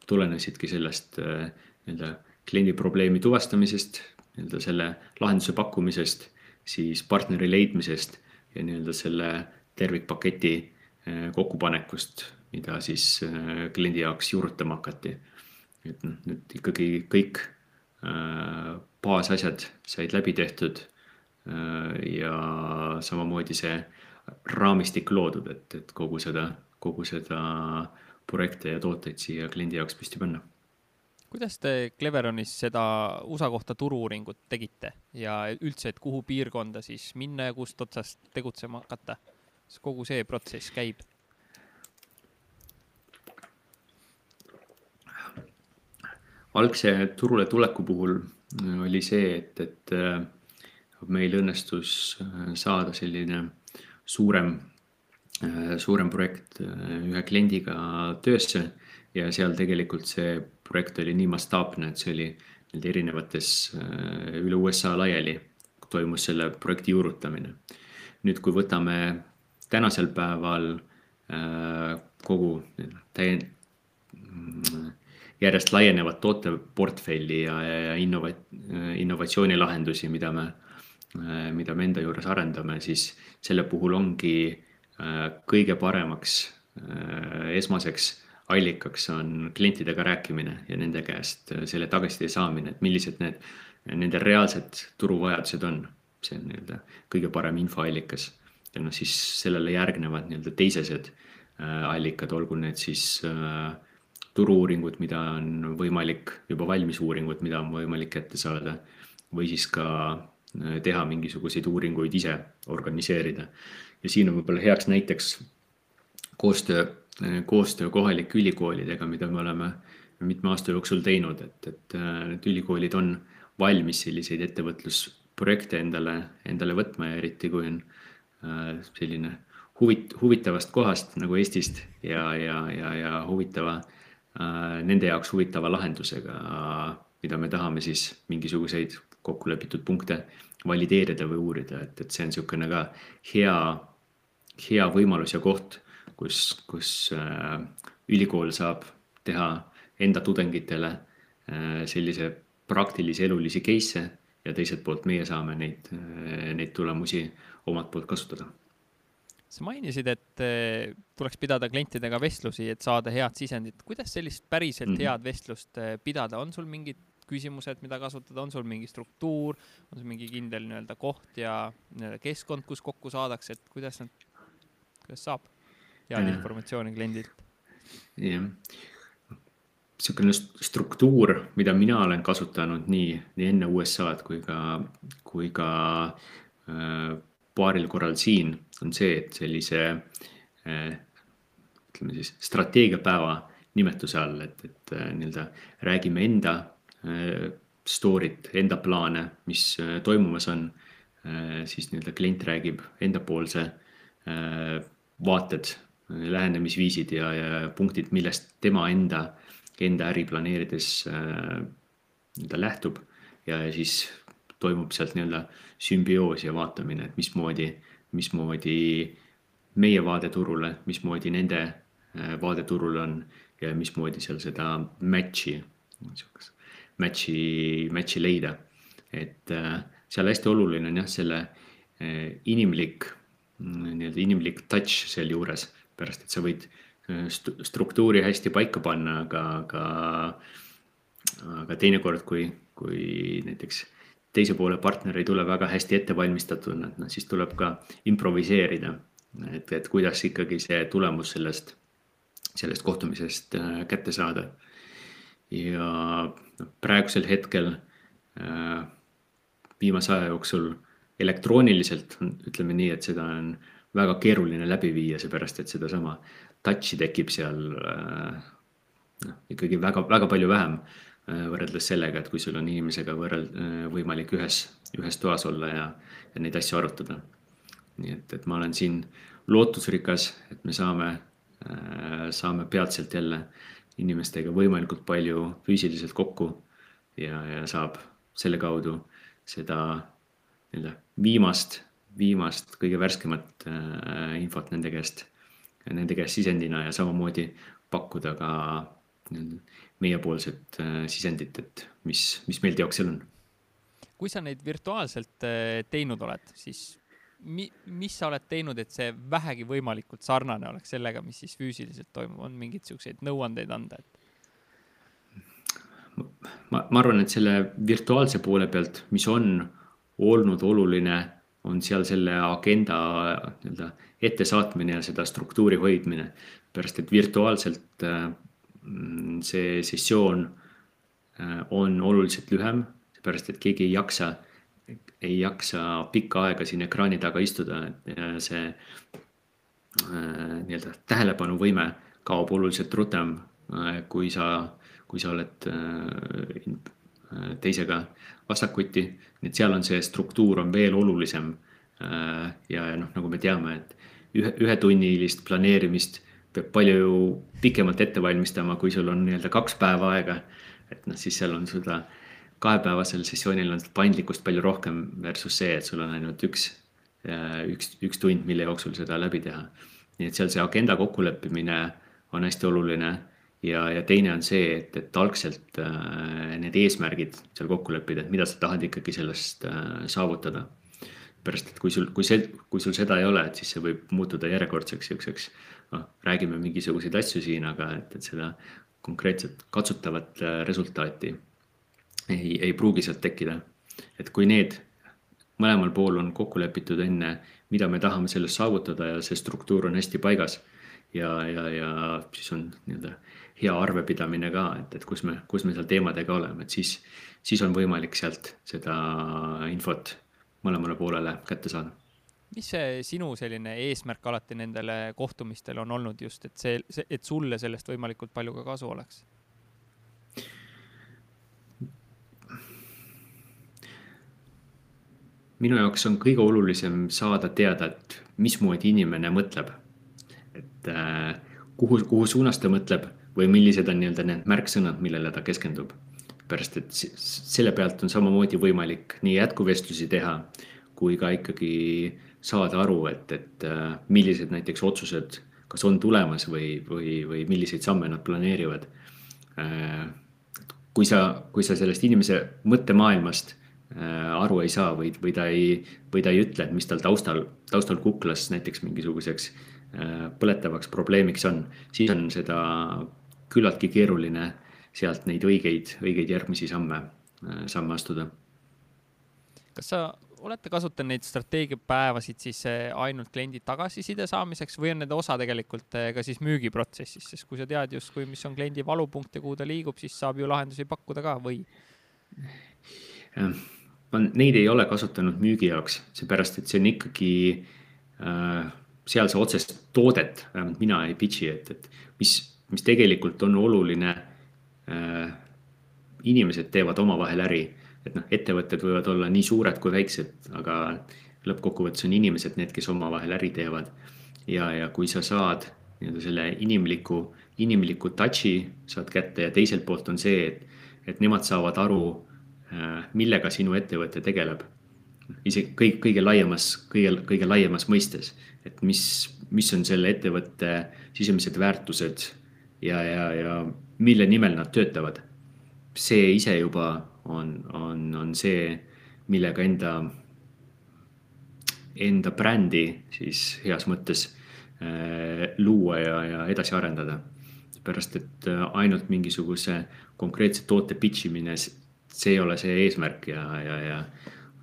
tulenesidki sellest nii-öelda kliendi probleemi tuvastamisest, nii-öelda selle lahenduse pakkumisest, siis partneri leidmisest ja nii-öelda selle tervikpaketi eh, kokkupanekust, mida siis eh, kliendi jaoks juurutama hakati. et noh, nüüd ikkagi kõik eh, baasasjad said läbi tehtud. ja samamoodi see raamistik loodud, et, et kogu seda, kogu seda projekte ja tooteid siia kliendi jaoks püsti panna kuidas te Cleveronis seda USA kohta turu-uuringut tegite ja üldse, et kuhu piirkonda siis minna ja kust otsast tegutsema hakata? kas kogu see protsess käib? algse turule tuleku puhul oli see, et, et äh, meil õnnestus äh, saada selline suurem, äh, suurem projekt ühe kliendiga töösse ja seal tegelikult see projekt oli nii mastaapne, et see oli nii-öelda erinevates, äh, üle USA laiali toimus selle projekti juurutamine. nüüd, kui võtame tänasel päeval äh, kogu täie-, mm, järjest laienevat tooteportfelli ja, ja, ja innova-, innovatsioonilahendusi, mida me, äh, mida me enda juures arendame, siis selle puhul ongi kõige paremaks esmaseks allikaks on klientidega rääkimine ja nende käest äh, selle tagasiside saamine, et millised need, nende reaalsed turuvajadused on. see on nii-öelda kõige parem infoallikas ja noh, siis sellele järgnevad nii-öelda teised äh, allikad, olgu need siis äh, turu-uuringud, mida on võimalik, juba valmis uuringud, mida on võimalik kätte saada. või siis ka äh, teha mingisuguseid uuringuid ise, organiseerida. ja siin on võib-olla heaks näiteks koostöö, koostöö kohalike ülikoolidega, mida me oleme mitme aasta jooksul teinud, et, et äh, need ülikoolid on valmis selliseid ettevõtlusprojekte endale, endale võtma ja eriti kui on selline huvit-, huvitavast kohast nagu Eestist ja, ja, ja, ja huvitava äh,, nende jaoks huvitava lahendusega, mida me tahame siis mingisuguseid kokkulepitud punkte valideerida või uurida, et, et see on niisugune ka hea, hea võimalus ja koht, kus, kus äh, ülikool saab teha enda tudengitele äh, sellise praktilisi elulisi case'e ja teiselt poolt meie saame neid, äh, neid tulemusi omalt poolt kasutada. Sa mainisid, et tuleks pidada klientidega vestlusi, et saada head sisendit. kuidas sellist päriselt mm -hmm. head vestlust pidada, on sul mingid küsimused, mida kasutada, on sul mingi struktuur, on sul mingi kindel nii-öelda koht ja nii-öelda keskkond, kus kokku saadakse, et kuidas nad, kuidas saab head äh. informatsiooni kliendilt? jah, niisugune struktuur, mida mina olen kasutanud nii, nii enne USA-d kui ka, kui ka äh, paaril korral siin on see, et sellise eh, ütleme siis strateegiapäeva nimetuse all, et, et eh, nii-öelda räägime enda eh, story't, enda plaane, mis toimumas on. siis nii-öelda klient räägib endapoolse vaated, lähenemisviisid ja, ja punktid, millest tema enda, enda äri planeerides nii-öelda lähtub ja siis toimub sealt nii-öelda sümbioos ja vaatamine, et mismoodi, mismoodi meie vaade turule, mismoodi nende äh, vaade turule on ja mismoodi seal seda match'i, match'i, match'i leida. et äh, seal hästi oluline on jah, selle äh, inimlik, nii-öelda inimlik touch sealjuures, pärast et sa võid struktuuri hästi paika panna, aga, aga, aga teinekord, kui, kui näiteks teise poole partner ei tule väga hästi ettevalmistatuna, et noh, siis tuleb ka improviseerida. et, et kuidas ikkagi see tulemus sellest, sellest kohtumisest äh, kätte saada. ja noh, praegusel hetkel äh, viimase aja jooksul elektrooniliselt on, ütleme nii, et seda on väga keeruline läbi viia, seepärast et sedasama touch'i tekib seal äh, noh, ikkagi väga-väga palju vähem Äh, võrreldes sellega, et kui sul on inimesega võrreld-, äh, võimalik ühes, ühes toas olla ja, ja neid asju arutada. nii et, et ma olen siin lootusrikas, et me saame, saame peatselt jälle inimestega võimalikult palju füüsiliselt kokku ja, ja saab selle kaudu seda nii-öelda viimast, viimast, kõige värskemat äh, infot nende käest, nende käest sisendina ja samamoodi pakkuda ka meiepoolset äh, sisendit, et mis, mis meil teoks seal on. kui sa neid virtuaalselt äh, teinud oled, siis mi-, mis sa oled teinud, et see vähegi võimalikult sarnane oleks sellega, mis siis füüsiliselt toimub, on mingeid siukseid nõuandeid anda, et? ma, ma arvan, et selle virtuaalse poole pealt, mis on olnud oluline, on seal selle agenda nii-öelda ettesaatmine ja seda struktuuri hoidmine. pärast, et virtuaalselt äh, Mm, see sessioon äh, on oluliselt lühem, seepärast et keegi ei jaksa, ei jaksa pikka aega siin ekraani taga istuda, et see äh, nii-öelda tähelepanuvõime kaob oluliselt rutem, kui sa, kui sa oled teisega vastakuti. et seal on see struktuur on veel olulisem. ja, ja noh, nagu me teame, et ühe, ühetunnilist planeerimist peab palju pikemalt ette valmistama, kui sul on nii-öelda kaks päeva aega. et noh, siis seal on seda kahepäevasel sessioonil on paindlikkust palju rohkem versus see, et sul on ainult üks, üks, üks tund, mille jooksul seda läbi teha. nii et seal see agenda kokkuleppimine on hästi oluline ja, ja teine on see, et, et algselt äh, need eesmärgid seal kokku leppida, et mida sa tahad ikkagi sellest äh, saavutada. pärast, et kui sul, kui see, kui sul seda ei ole, et siis see võib muutuda järjekordseks siukseks noh, räägime mingisuguseid asju siin, aga et, et seda konkreetset katsutavat äh, resultaati ei, ei pruugi sealt tekkida. et kui need mõlemal pool on kokku lepitud enne, mida me tahame sellest saavutada ja see struktuur on hästi paigas ja, ja, ja siis on nii-öelda hea arvepidamine ka, et, et kus me, kus me seal teemadega oleme, et siis, siis on võimalik sealt seda infot mõlemale poolele kätte saada. mis see sinu selline eesmärk alati nendele kohtumistel on olnud just, et see, see, et sulle sellest võimalikult palju ka kasu oleks? minu jaoks on kõige olulisem saada teada, et mismoodi inimene mõtleb. et äh, kuhu, kuhu suunas ta mõtleb või millised on nii-öelda need märksõnad, millele ta keskendub. pärast, et selle pealt on samamoodi võimalik nii jätkuvestlusi teha kui ka ikkagi saada aru, et, et äh, millised näiteks otsused kas on tulemas või, või, või milliseid samme nad planeerivad. Äh, kui sa, kui sa sellest inimese mõttemaailmast Äh, aru ei saa või, või ta ei, või ta ei ütle, et mis tal taustal, taustal kuklas näiteks mingisuguseks põletavaks probleemiks on, siis on seda küllaltki keeruline sealt neid õigeid, õigeid järgmisi samme, äh, samme astuda. kas sa olete kasutanud neid strateegiapäevasid siis ainult kliendi tagasiside saamiseks või on nende osa tegelikult ka siis müügiprotsessis, sest kui sa tead justkui, mis on kliendi valupunkt ja kuhu ta liigub, siis saab ju lahendusi pakkuda ka või? ma neid ei ole kasutanud müügi jaoks, seepärast et see on ikkagi äh, seal see otsest toodet, vähemalt mina ei pitch'i, et, et mis, mis tegelikult on oluline äh,. inimesed teevad omavahel äri, et noh, ettevõtted võivad olla nii suured kui väiksed, aga lõppkokkuvõttes on inimesed need, kes omavahel äri teevad. ja, ja kui sa saad nii-öelda selle inimliku, inimliku touch'i saad kätte ja teiselt poolt on see, et, et nemad saavad aru Äh, millega sinu ettevõte tegeleb. isegi kõik, kõige laiemas, kõige, kõige laiemas mõistes, et mis, mis on selle ettevõtte sisemised väärtused ja, ja, ja mille nimel nad töötavad. see ise juba on, on, on see, millega enda, enda brändi siis heas mõttes äh, luua ja, ja edasi arendada. pärast, et äh, ainult mingisuguse konkreetse toote pitch imine see ei ole see eesmärk ja, ja, ja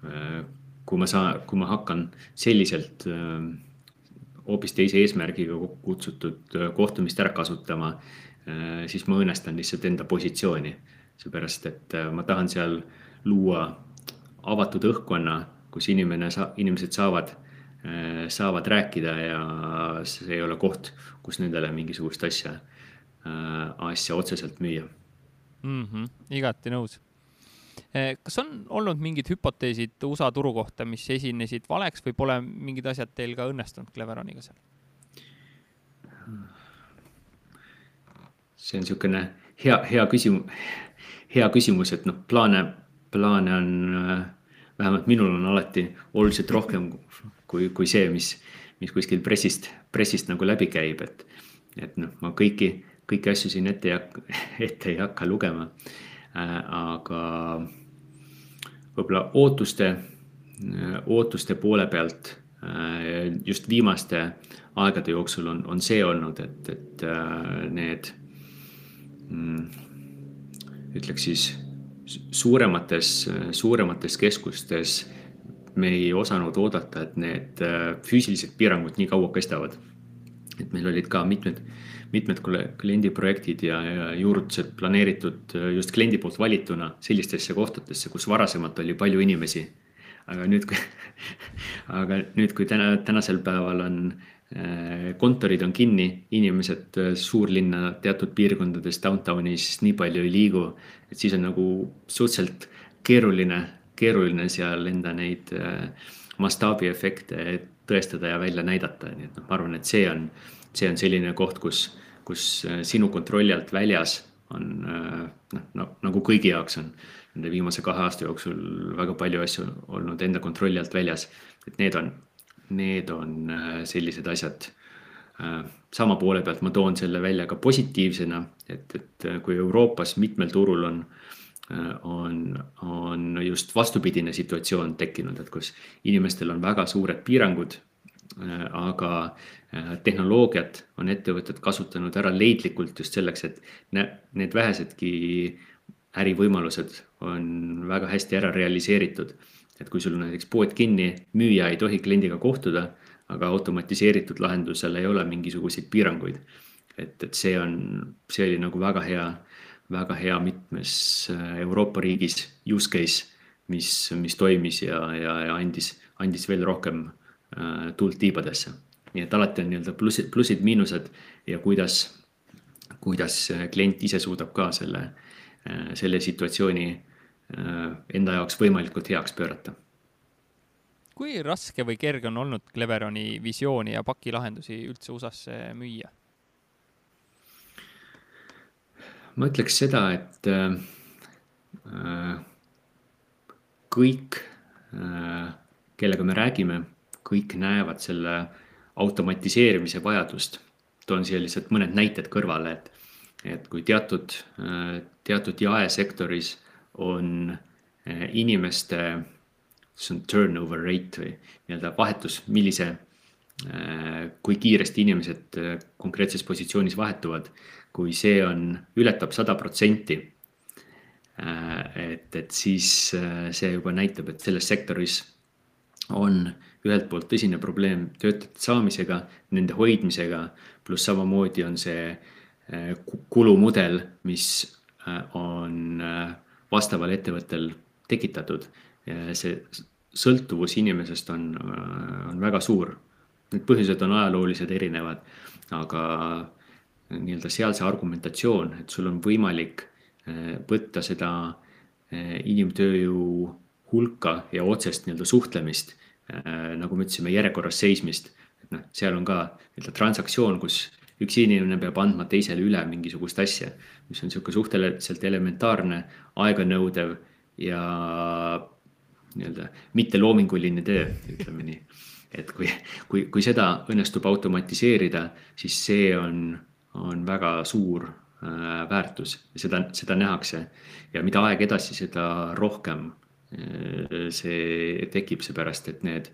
äh, kui ma saan, kui ma hakkan selliselt äh, hoopis teise eesmärgiga kutsutud äh, kohtumist ära kasutama, siis ma õõnestan lihtsalt enda positsiooni. seepärast, et ma tahan seal luua avatud õhkkonna, kus inimene sa-, inimesed saavad, saavad rääkida ja see ei ole koht, kus nendele mingisugust asja, asja otseselt müüa mm. -hmm, igati nõus kas on olnud mingid hüpoteesid USA turu kohta, mis esinesid valeks või pole mingid asjad teil ka õnnestunud Cleveroniga seal? see on niisugune hea, hea küsimus, hea küsimus, et noh, plaane, plaane on, äh, vähemalt minul on alati oluliselt rohkem kui, kui see, mis, mis kuskil pressist, pressist nagu läbi käib, et, et noh, ma kõiki, kõiki asju siin ette ei hakka, ette ei hakka lugema Äh, aga võib-olla ootuste, äh, ootuste poole pealt äh, just viimaste aegade jooksul on, on see olnud, et, et need mm, ütleks siis suuremates, suuremates keskustes me ei osanud oodata, et need füüsilised piirangud nii kaua kestavad. et meil olid ka mitmed mitmed kliendiprojektid ja, ja juurutused planeeritud äh, just kliendi poolt valituna sellistesse kohtadesse, kus varasemalt oli palju inimesi. aga nüüd, aga nüüd, kui täna, tänasel päeval on äh, kontorid on kinni, inimesed äh, suurlinna teatud piirkondades downtownis nii palju ei liigu, et siis on nagu suhteliselt keeruline, keeruline seal enda neid mastaabiefekte tõestada ja välja näidata, nii et noh, ma arvan, et see on, see on selline koht, kus kus äh, sinu kontrolli alt väljas on äh, noh, no nagu kõigi jaoks on nende viimase kahe aasta jooksul väga palju asju olnud enda kontrolli alt väljas. et need on, need on äh, sellised asjad. sama poole pealt ma toon selle välja ka positiivsena, et, et kui Euroopas mitmel turul on, on, on just vastupidine situatsioon tekkinud, et kus inimestel on väga suured piirangud aga tehnoloogiat on ettevõtted kasutanud ära leidlikult just selleks, et need vähesedki ärivõimalused on väga hästi ära realiseeritud. et kui sul on näiteks pood kinni, müüja ei tohi kliendiga kohtuda, aga automatiseeritud lahendusel ei ole mingisuguseid piiranguid. et, et see on, see oli nagu väga hea, väga hea mitmes äh, Euroopa riigis use case, mis, mis toimis ja, ja, ja andis, andis veel rohkem äh, tuult tiibadesse. Nii et alati on nii-öelda plussid, plussid-miinused ja kuidas, kuidas klient ise suudab ka selle, äh, selle situatsiooni enda jaoks võimalikult heaks pöörata kui raske või kerge on olnud Cleveroni visiooni ja pakilahendusi üldse USA-sse müüa? ma ütleks seda, et äh, kõik äh,, kellega me räägime, kõik näevad selle automatiseerimise vajadust. toon siia lihtsalt mõned näited kõrvale, et, et kui teatud äh,, teatud jaesektoris on äh, inimeste see on turnover rate või nii-öelda vahetus, millise, äh, kui kiiresti inimesed äh, konkreetses positsioonis vahetuvad. kui see on, ületab sada protsenti. Äh, et, et siis see juba näitab, et selles sektoris on ühelt poolt tõsine probleem töötajate saamisega, nende hoidmisega, pluss samamoodi on see kulumudel, mis on vastaval ettevõttel tekitatud see sõltuvus inimesest on, on väga suur. Need põhjused on ajaloolised erinevad, aga nii-öelda seal see argumentatsioon, et sul on võimalik võtta seda inimtööjõu hulka ja otsest nii-öelda suhtlemist, nagu me ütlesime, järjekorras seismist. et noh, seal on ka nii-öelda transaktsioon, kus üks inimene peab andma teisele üle mingisugust asja, mis on niisugune suhteliselt elementaarne, aeganõudev ja nii-öelda mitteloominguline töö, ütleme nii. et kui, kui, kui seda õnnestub automatiseerida, siis see on, on väga suur äh, väärtus ja seda, seda nähakse. ja mida aeg edasi, seda rohkem äh, see tekib, seepärast et need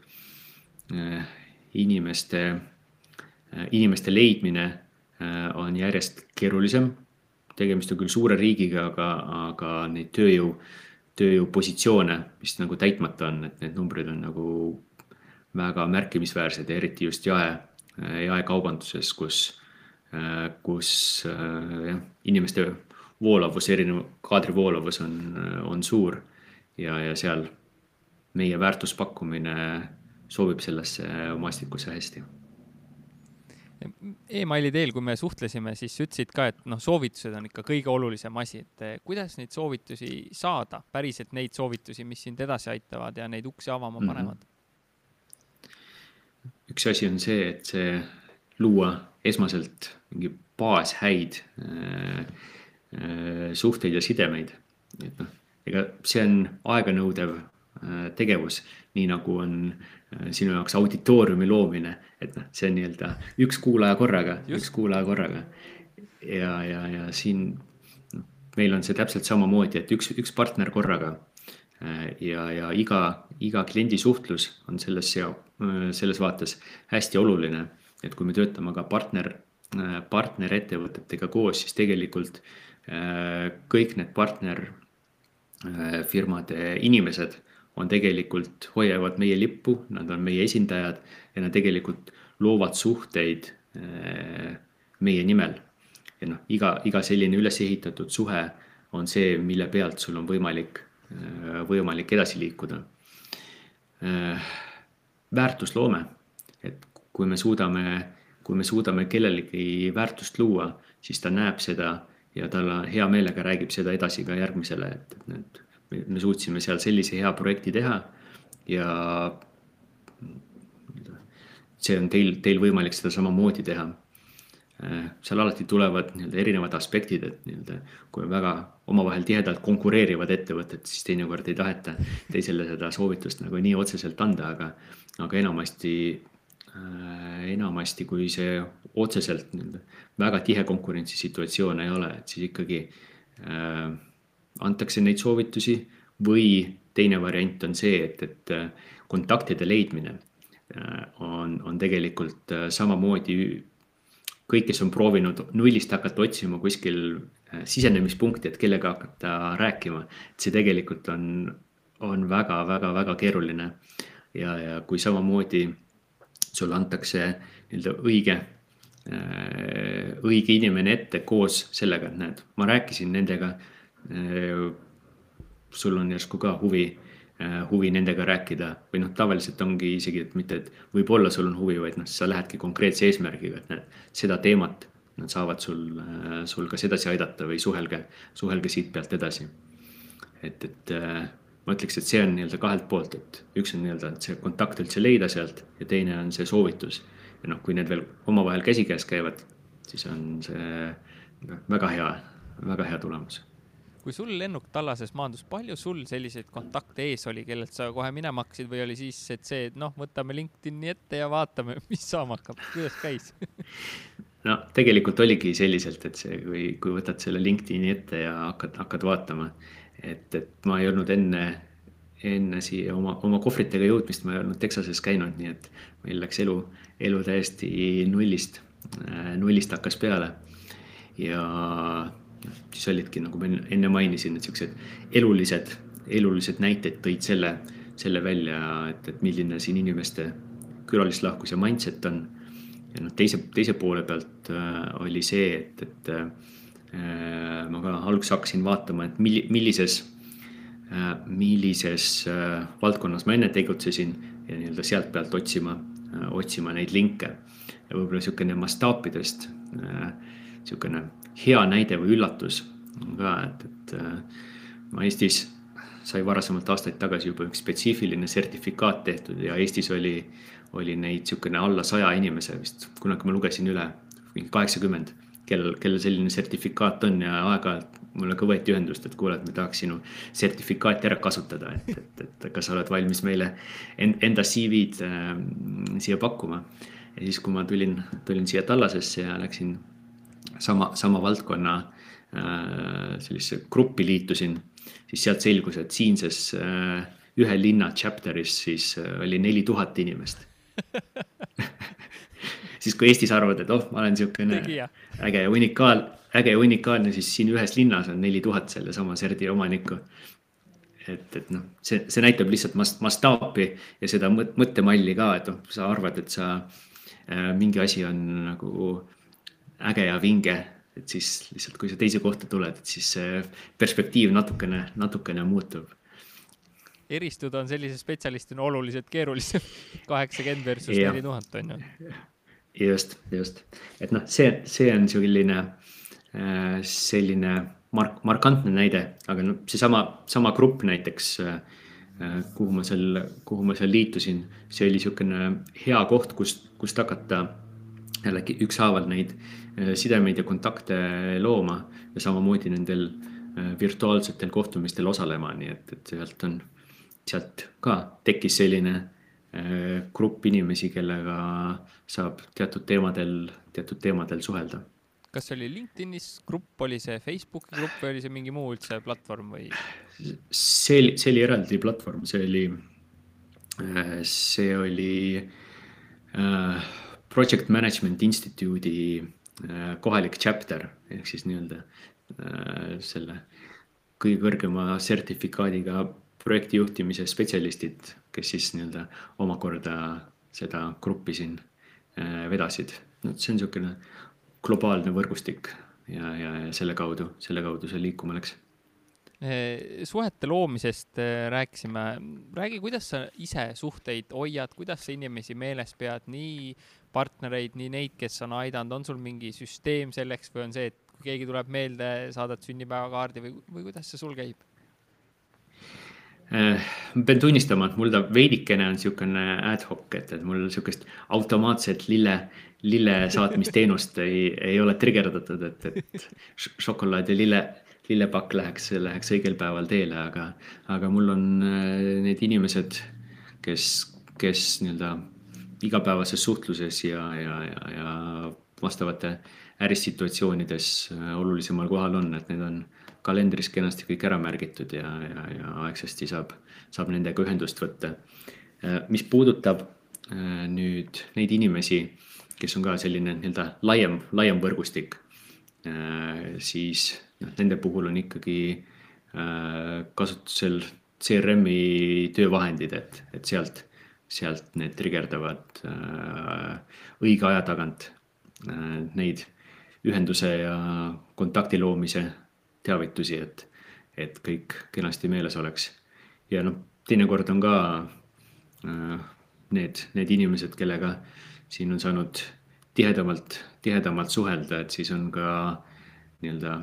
äh, inimeste äh,, inimeste leidmine äh, on järjest keerulisem. tegemist on küll suure riigiga, aga, aga neid tööjõu tööjõupositsioone, mis nagu täitmata on, et need numbrid on nagu väga märkimisväärsed ja eriti just jae, jaekaubanduses, kus, kus jah, inimeste voolavus, erinev kaadri voolavus on, on suur ja, ja seal meie väärtuspakkumine sobib sellesse maastikusse hästi emaili teel, kui me suhtlesime, siis ütlesid ka, et noh, soovitused on ikka kõige olulisem asi, et eh, kuidas neid soovitusi saada, päriselt neid soovitusi, mis sind edasi aitavad ja neid uksi avama mhm. panevad mm? -hmm. üks asi on see, et see luua esmaselt mingi baas häid äh, äh, suhteid ja sidemeid. et noh, ega see on aeganõudev äh, tegevus, nii nagu on äh, sinu jaoks auditooriumi loomine et noh, see on nii-öelda üks kuulaja korraga, üks kuulaja korraga. ja, ja, ja siin noh, meil on see täpselt samamoodi, et üks, üks partner korraga. ja, ja iga, iga kliendi suhtlus on selles selles vaates hästi oluline, et kui me töötame ka partner, partnerettevõtetega koos, siis tegelikult kõik need partnerfirmade inimesed on tegelikult, hoiavad meie lippu, nad on meie esindajad ja nad tegelikult loovad suhteid äh, meie nimel. ja noh, iga, iga selline üles ehitatud suhe on see, mille pealt sul on võimalik, äh, võimalik edasi liikuda. Äh, väärtusloome, et kui me suudame, kui me suudame kellelegi väärtust luua, siis ta näeb seda ja tal hea meelega räägib seda edasi ka järgmisele, et, et need, me suutsime seal sellise hea projekti teha ja see on teil, teil võimalik seda samamoodi teha. Äh, seal alati tulevad nii-öelda erinevad aspektid, et nii-öelda kui on väga omavahel tihedalt konkureerivad ettevõtted, siis teinekord ei taheta teisele seda soovitust nagu nii otseselt anda, aga, aga enamasti äh,, enamasti kui see otseselt nii-öelda väga tihe konkurentsisituatsioon ei ole, et siis ikkagi äh, antakse neid soovitusi või teine variant on see, et, et äh, kontaktide leidmine Äh, on, on tegelikult äh, samamoodi kõik, kes on proovinud nullist hakata otsima kuskil äh, sisenemispunkti, et kellega hakata rääkima, et see tegelikult on, on väga-väga-väga keeruline. ja, ja kui samamoodi sulle antakse nii-öelda õige, õige inimene ette koos sellega, et näed, ma rääkisin nendega. sul on järsku ka huvi, huvi nendega rääkida või noh, tavaliselt ongi isegi, et mitte, et võib-olla sul on huvi, vaid noh, sa lähedki konkreetse eesmärgiga, et näed, seda teemat nad saavad sul, sul kas edasi aidata või suhelge, suhelge siit pealt edasi. et, et ma ütleks, et see on nii-öelda kahelt poolt, et üks on nii-öelda see kontakt üldse leida sealt ja teine on see soovitus. Ja noh, kui need veel omavahel käsikäes käivad, siis on see väga hea, väga hea tulemus. Kui sul lennuk tallases maandus, palju sul selliseid kontakte ees oli, kellelt sa kohe minema hakkasid või oli siis, et see, et noh, võtame LinkedIni ette ja vaatame, mis saama hakkab, kuidas käis? No tegelikult oligi selliselt, et see, kui, kui võtad selle LinkedIni ette ja hakkad, hakkad vaatama, et, et ma ei olnud enne, enne siia oma, oma kohvritega jõudmist, ma ei olnud Texases käinud, nii et meil läks elu, elu täiesti nullist, nullist hakkas peale. ja siis olidki, nagu ma enne mainisin, et siuksed elulised, elulised näited tõid selle, selle välja, et, et milline siin inimeste külalislahkus ja mindset on ja noh, teise, teise poole pealt äh, oli see, et, et äh, ma ka alguses hakkasin vaatama, et milli, millises äh,, millises äh, valdkonnas ma enne tegutsesin ja nii-öelda sealt pealt otsima äh,, otsima neid linke. ja võib-olla niisugune mastaapidest äh, niisugune hea näide või üllatus on ka, et, et äh, ma Eestis sai varasemalt aastaid tagasi juba üks spetsiifiline sertifikaat tehtud ja Eestis oli äh, oli neid niisugune alla saja inimese vist, kunagi ma lugesin üle, kaheksakümmend, kellel, kellel selline sertifikaat on ja aeg-ajalt mulle ka võeti ühendust, et kuule, et me tahaks sinu sertifikaati ära kasutada, et, et, et kas sa oled valmis meile enda CV-d äh, siia pakkuma. ja siis, kui ma tulin, tulin siia Tallasesse ja läksin sama, sama valdkonna äh, sellisesse gruppi liitusin, siis sealt selgus, et siinses äh, ühe linna chapter'is siis äh, oli neli tuhat inimest siis kui Eestis arvavad, et oh, ma olen niisugune äge ja unikaal, äge ja unikaalne, siis siin ühes linnas on neli tuhat sellesama Serdi omanikku. et, et noh, see, see näitab lihtsalt mast-, mastaapi ja seda mõttemalli ka, et noh, sa arvad, et sa äh,, mingi asi on nagu äge ja vinge, et siis lihtsalt, kui sa teise kohta tuled, et siis see perspektiiv natukene, natukene muutub eristuda on sellise spetsialistina oluliselt keerulisem. kaheksakümmend versus neli tuhat on ju. just, just, et noh, see, see on selline, selline mark-, markantne näide, aga noh, seesama, sama grupp näiteks, äh, kuhu ma seal, kuhu ma seal liitusin, see oli niisugune hea koht, kust, kust hakata jällegi ükshaaval neid äh, sidemeid ja kontakte looma ja samamoodi nendel virtuaalsetel kohtumistel osalema, nii et, et sealt on sealt ka tekkis selline äh, grupp inimesi, kellega saab teatud teemadel, teatud teemadel suhelda. Kas see oli LinkedInis grupp, oli see Facebooki grupp või oli see mingi muu üldse platvorm või? see oli, see oli eraldi platvorm, see oli, äh, see oli äh, Project Management Institute'i kohalik chapter ehk siis nii-öelda selle kõige kõrgema sertifikaadiga projektijuhtimise spetsialistid, kes siis nii-öelda omakorda seda gruppi siin äh, vedasid. no see on niisugune globaalne võrgustik ja, ja, ja selle kaudu, selle kaudu see liikuma läks äh, suhete loomisest äh, rääkisime, räägi, kuidas sa ise suhteid hoiad, kuidas sa inimesi meeles pead, nii partnereid, nii neid, kes on aidanud, on sul mingi süsteem selleks või on see, et kui keegi tuleb meelde, saadad sünnipäevakaardi või, või kuidas see sul käib? Äh, ma pean tunnistama, et mul ta veidikene on niisugune ad hoc, et, et mul niisugust automaatset lille, lille saatmisteenust ei, ei ole trigerdatud, et, et šokolaad ja lille, lillepakk läheks, läheks õigel päeval teele, aga, aga mul on äh, need inimesed, kes, kes nii-öelda igapäevases suhtluses ja, ja, ja, ja vastavate ärissituatsioonides äh, olulisemal kohal on, et need on kalendris kenasti kõik ära märgitud ja, ja, ja aegsasti saab, saab nendega ühendust võtta. Äh, mis puudutab nüüd neid inimesi, kes on ka selline nii-öelda laiem, laiem võrgustik, äh, siis noh, nende puhul on ikkagi kasutusel CRM-i töövahendid, et, et sealt, sealt need trigerdavad äh, õige aja tagant äh, neid ühenduse ja kontakti loomise teavitusi, et, et kõik kenasti meeles oleks. ja noh, teinekord on ka äh, need, need inimesed, kellega siin on saanud tihedamalt, tihedamalt suhelda, et siis on ka nii-öelda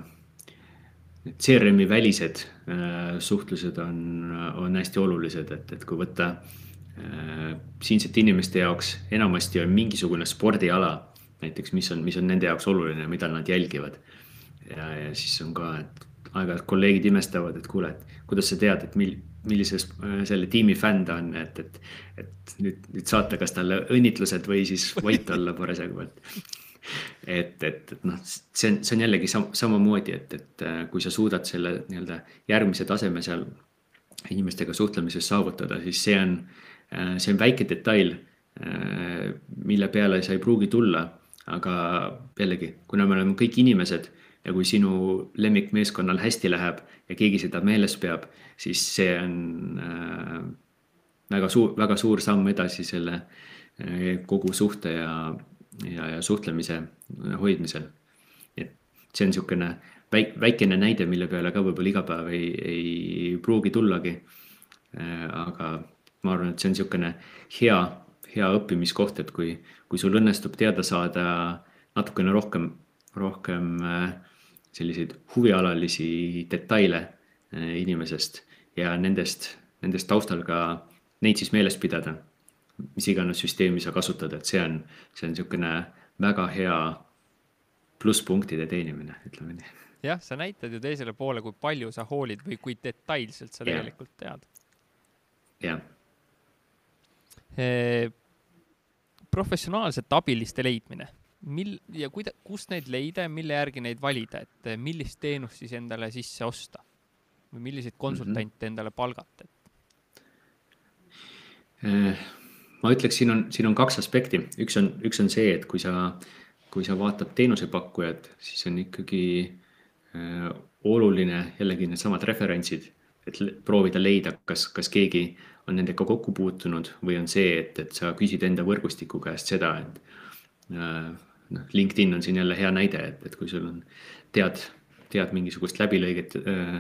CRM-i välised äh, suhtlused on, on hästi olulised, et, et kui võtta äh, siinsete inimeste jaoks enamasti on mingisugune spordiala näiteks, mis on, mis on nende jaoks oluline, mida nad jälgivad. ja, ja siis on ka, et aeg-ajalt kolleegid imestavad, et kuule, et kuidas sa tead, et mil-, millises äh, selle tiimi fänn ta on, et, et, et nüüd, nüüd saata kas talle õnnitlused või siis vait olla parasjagu, et et, et, et noh, see on, see on jällegi sam samamoodi, et, et äh, kui sa suudad selle nii-öelda järgmise taseme seal inimestega suhtlemises saavutada, siis see on, äh, see on väike detail, mille peale sa ei pruugi tulla. aga jällegi, kuna me oleme kõik inimesed ja kui sinu lemmikmeeskonnal hästi läheb ja keegi seda meeles peab, siis see on väga suur, väga suur samm edasi selle kogu suhte ja ja, ja suhtlemise hoidmisel. et see on niisugune väik-, väikene näide, mille peale ka võib-olla iga päev ei, ei pruugi tullagi. Äh, aga ma arvan, et see on niisugune hea, hea õppimiskoht, et kui, kui sul õnnestub teada saada natukene rohkem, rohkem äh, selliseid huvialalisi detaile äh, inimesest ja nendest, nendest taustal ka neid siis meeles pidada mis iganes süsteemi sa kasutad, et see on, see on niisugune väga hea plusspunktide teenimine, ütleme nii. jah, sa näitad ju teisele poole, kui palju sa hoolid või kui detailselt sa ja. tegelikult tead. jah. professionaalsete abiliste leidmine, mil- ja kuida-, kust neid leida ja mille järgi neid valida, et millist teenust siis endale sisse osta? või milliseid konsultante mm -hmm. endale palgata? ma ütleks, siin on, siin on kaks aspekti, üks on, üks on see, et kui sa, kui sa vaatad teenusepakkujat, siis on ikkagi äh, oluline jällegi needsamad referentsid, et proovida leida, kas, kas keegi on nendega kokku puutunud või on see, et, et sa küsid enda võrgustiku käest seda, et äh, noh, LinkedIn on siin jälle hea näide, et, et kui sul on, tead, tead mingisugust läbilõiget äh,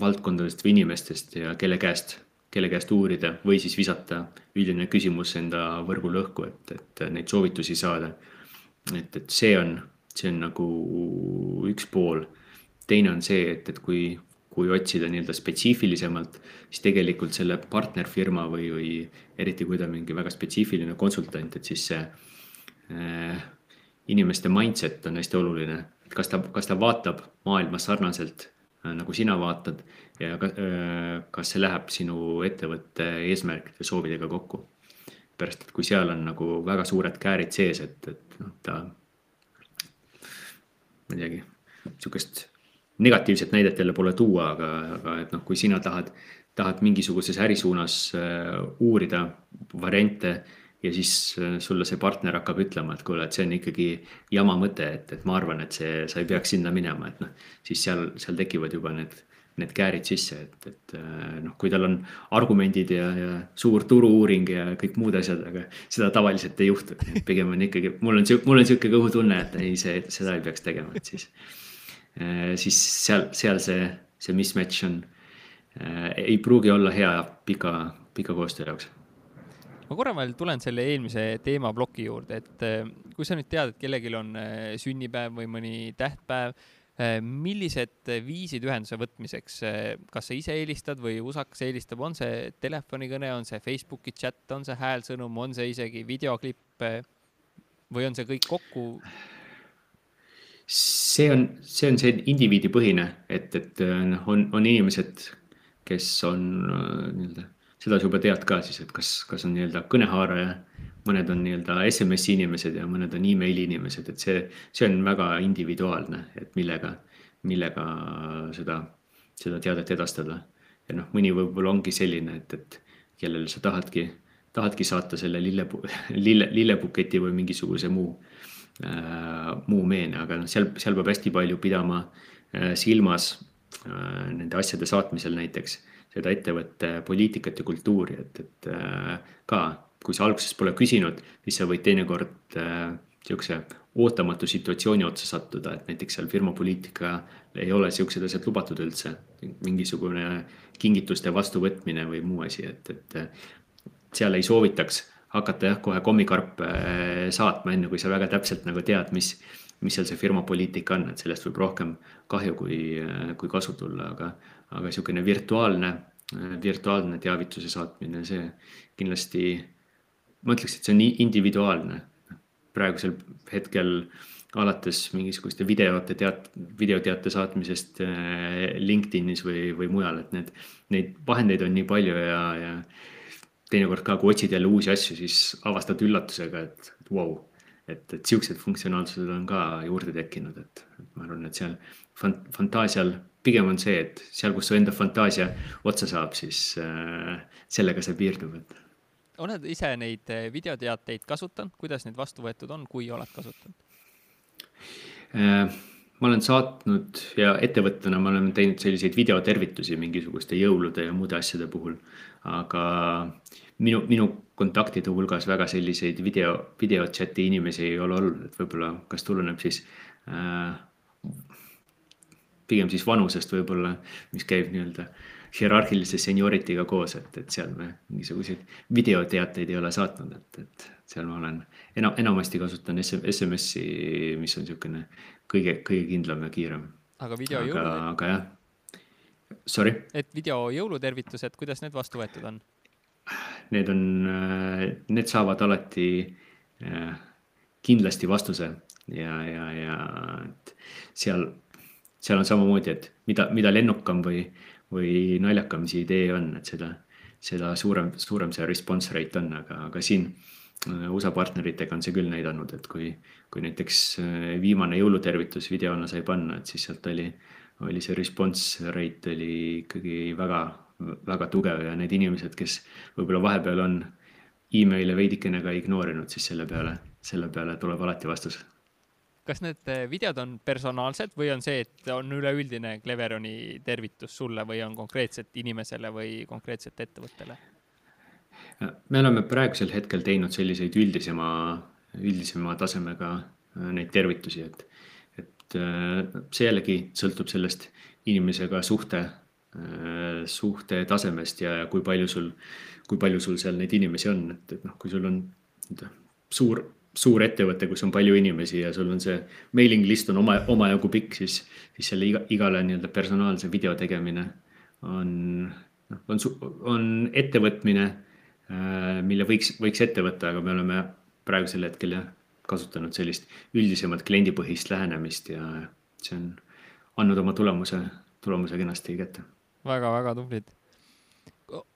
valdkondadest või inimestest ja kelle käest kelle käest uurida või siis visata üldine küsimus enda võrgule õhku, et, et neid soovitusi saada. et, et see on, see on nagu üks pool. teine on see, et, et kui, kui otsida nii-öelda spetsiifilisemalt, siis tegelikult selle partnerfirma või, või eriti kui ta on mingi väga spetsiifiline konsultant, et siis see äh, inimeste mindset on hästi oluline. kas ta, kas ta vaatab maailma sarnaselt Äh, nagu sina vaatad ja äh, kas see läheb sinu ettevõtte eesmärkide, soovidega kokku. pärast, et kui seal on nagu väga suured käärid sees, et, et noh, ta, ma ei teagi, sihukest negatiivset näidet jälle pole tuua, aga, aga et noh, kui sina tahad, tahad mingisuguses ärisuunas uh, uurida variante ja siis äh, sulle see partner hakkab ütlema, et kuule, et see on ikkagi jama mõte, et, et ma arvan, et see, sa ei peaks sinna minema, et noh, siis seal, seal tekivad juba need, need käärid sisse, et, et äh, noh, kui tal on argumendid ja, ja suur turu-uuring ja kõik muud asjad, aga seda tavaliselt ei juhtu. pigem on ikkagi, mul on mul on sihuke kõhutunne, et ei, see, seda ei peaks tegema, et siis, äh, siis seal, seal see, see mismatch on, ei pruugi olla hea pika, pika koostöö jaoks ma korra veel tulen selle eelmise teemaploki juurde, et eh, kui sa nüüd tead, et kellelgi on eh, sünnipäev või mõni tähtpäev, eh, millised viisid ühenduse võtmiseks, kas sa ise helistad või usakas helistab, on see telefonikõne, on see Facebooki chat, on see häälsõnum, on see isegi videoklipp või on see kõik kokku? see on, see on see indiviidipõhine, et, et noh, on, on inimesed, kes on nii-öelda seda sa juba tead ka siis, et kas, kas on nii-öelda kõnehaaraja, mõned on nii-öelda SMS inimesed ja mõned on emaili inimesed, et see, see on väga individuaalne, et millega, millega seda, seda teadet edastada. ja noh, mõni võib-olla ongi selline, et, et kellele sa tahadki, tahadki saata selle lille, lille, lillepuketi või mingisuguse muu äh,, muu meene, aga noh, seal, seal peab hästi palju pidama äh, silmas äh, nende asjade saatmisel näiteks seda ettevõtte poliitikat ja kultuuri, et, et äh, ka kui sa alguses pole küsinud, siis sa võid teinekord äh, ootamatu situatsiooni otsa sattuda, et näiteks seal firma poliitika ei ole siuksed asjad lubatud üldse. mingisugune kingituste vastuvõtmine või muu asi, et, et seal ei soovitaks hakata jah, kohe kommikarpe saatma, enne kui sa väga täpselt nagu tead, mis, mis seal see firma poliitika on, et sellest võib rohkem kahju kui, kui kasu tulla, aga, aga niisugune virtuaalne, virtuaalne teavituse saatmine, see kindlasti, ma ütleks, et see on individuaalne. praegusel hetkel alates mingisuguste videote teat-, videoteate saatmisest äh, LinkedInis või, või mujal, et need, neid vahendeid on nii palju ja, ja teinekord ka, kui otsid jälle uusi asju, siis avastad üllatusega, et vau wow,, et, et siuksed funktsionaalsused on ka juurde tekkinud, et ma arvan, et seal fant-, fantaasial pigem on see, et seal, kus su enda fantaasia otsa saab, siis äh, sellega see piirdub, et. oled ise neid äh, videoteateid kasutanud, kuidas need vastu võetud on, kui oled kasutanud äh,? ma olen saatnud ja ettevõttena ma olen teinud selliseid videotervitusi mingisuguste jõulude ja muude asjade puhul, aga minu, minu kontaktide hulgas väga selliseid video, video chat'i inimesi ei ole olnud, et võib-olla, kas tuleneb siis äh, pigem siis vanusest võib-olla, mis käib nii-öelda hierarhilise seniority'ga koos, et, et seal me mingisuguseid videoteateid ei ole saatnud, et, et seal ma olen enam, enamasti kasutan SMS-i, mis on niisugune kõige, kõige kindlam ja kiirem. aga video jõulud? aga jah, sorry. et video jõulutervitused, kuidas need vastu võetud on? Need on, need saavad alati äh, kindlasti vastuse ja, ja, ja et seal seal on samamoodi, et mida, mida lennukam või, või naljakam see idee on, et seda, seda suurem, suurem see response rate on, aga, aga siin äh, USA partneritega on see küll näidanud, et kui, kui näiteks äh, viimane jõulutervitus videona sai panna, et siis sealt oli, oli see response rate oli ikkagi väga, väga tugev ja need inimesed, kes võib-olla vahepeal on email'e veidikene ka ignoorinud, siis selle peale, selle peale tuleb alati vastus kas need eh, videod on personaalsed või on see, et on üleüldine Cleveroni tervitus sulle või on konkreetselt inimesele või konkreetselt ettevõttele? me oleme praegusel hetkel teinud selliseid üldisema, üldisema tasemega äh, neid tervitusi, et, et äh, see jällegi sõltub sellest inimesega suhte, äh, suhte tasemest ja, kui palju sul, kui palju sul seal neid inimesi on, et, et noh, kui sul on suur suur ettevõte, kus on palju inimesi ja sul on see mailing list on oma, omajagu pikk, siis, siis selle iga, igale nii-öelda personaalse video tegemine on, noh, on, on ettevõtmine, äh, mille võiks, võiks ette võtta, aga me oleme praegusel hetkel jah, kasutanud sellist üldisemat kliendipõhist lähenemist ja see on andnud oma tulemuse, tulemuse kenasti kätte väga,. väga-väga tublid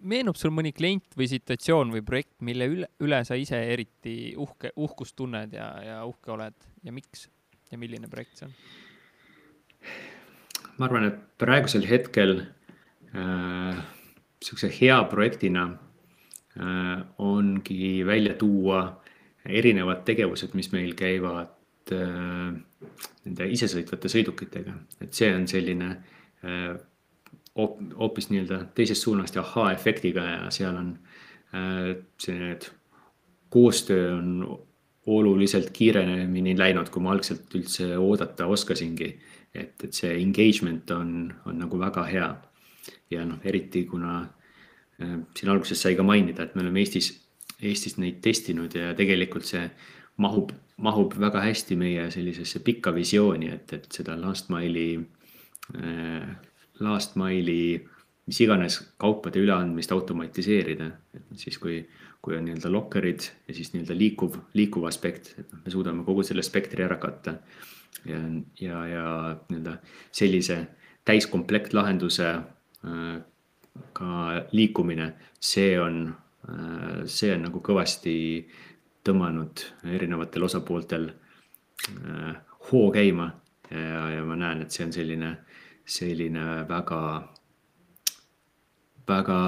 meenub sul mõni klient või situatsioon või projekt, mille üle, üle sa ise eriti uhke, uhkust tunned ja, ja uhke oled? Ja miks? Ja milline projekt see on? ma arvan, et praegusel hetkel äh, sihukese hea projektina äh, ongi välja tuua erinevad tegevused, mis meil käivad äh, nende isesõitvate sõidukitega, et see on selline äh, hoopis nii-öelda teisest suunast ja ahhaa-efektiga ja seal on äh, see, need koostöö on oluliselt kiiremini läinud, kui ma algselt üldse oodata oskasingi. et, et see engagement on, on nagu väga hea. ja noh, eriti kuna äh, siin alguses sai ka mainida, et me oleme Eestis, Eestis neid testinud ja tegelikult see mahub, mahub väga hästi meie sellisesse pikka visiooni, et, et seda last mile'i äh, last mile'i, mis iganes kaupade üleandmist automatiseerida, et siis kui, kui on nii-öelda lokkerid ja siis nii-öelda liikuv, liikuv aspekt, et noh, me suudame kogu selle spektri ära katta. ja, ja, ja nii-öelda sellise täiskomplekt lahenduse äh, ka liikumine, see on äh,, see on nagu kõvasti tõmmanud erinevatel osapooltel äh, hoo käima ja, ja ma näen, et see on selline selline väga, väga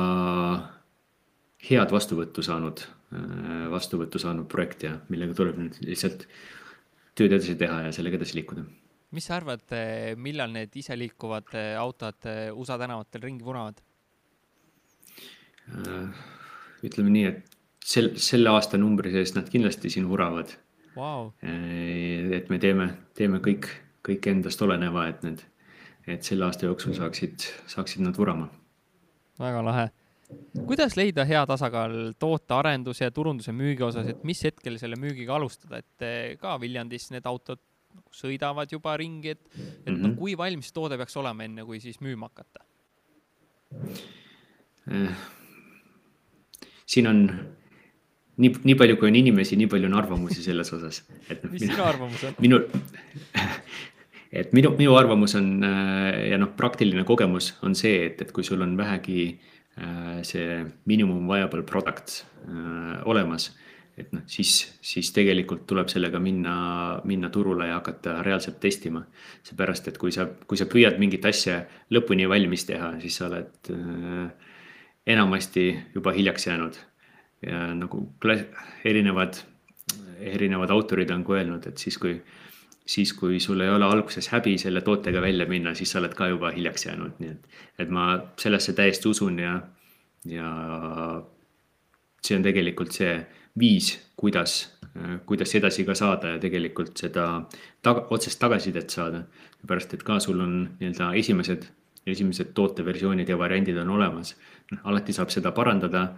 head vastuvõttu saanud, vastuvõttu saanud projekt ja millega tuleb nüüd lihtsalt tööd edasi teha ja sellega edasi liikuda. mis sa arvad, millal need iseliikuvad autod USA tänavatel ringi vunavad? ütleme nii, et sel, selle aasta numbri sees nad kindlasti siin vuravad wow.. et me teeme, teeme kõik, kõik endast oleneva, et need, et selle aasta jooksul saaksid, saaksid nad vurama. väga lahe. kuidas leida hea tasakaal tootearenduse ja turunduse müügi osas, et mis hetkel selle müügiga alustada, et eh, ka Viljandis need autod nagu sõidavad juba ringi, et, et mm -hmm. noh, kui valmis toode peaks olema, enne kui siis müüma hakata? Eh, siin on nii, nii palju, kui on inimesi, nii palju on arvamusi selles osas. mis sinu arvamus on? minu, et minu, minu arvamus on ja noh, praktiline kogemus on see, et, et kui sul on vähegi äh, see minimum viable product äh, olemas, et noh, siis, siis tegelikult tuleb sellega minna, minna turule ja hakata reaalselt testima. seepärast, et kui sa, kui sa püüad mingit asja lõpuni valmis teha, siis sa oled äh, enamasti juba hiljaks jäänud ja nagu erinevad, erinevad autorid on ka öelnud, et siis kui, siis kui sul ei ole alguses häbi selle tootega välja minna, siis sa oled ka juba hiljaks jäänud, nii et, et ma sellesse täiesti usun ja, ja see on tegelikult see viis, kuidas, kuidas edasi ka saada ja tegelikult seda taga, otsest tagasisidet saada. pärast, et ka sul on nii-öelda esimesed, esimesed tooteversioonid ja variandid on olemas. noh, alati saab seda parandada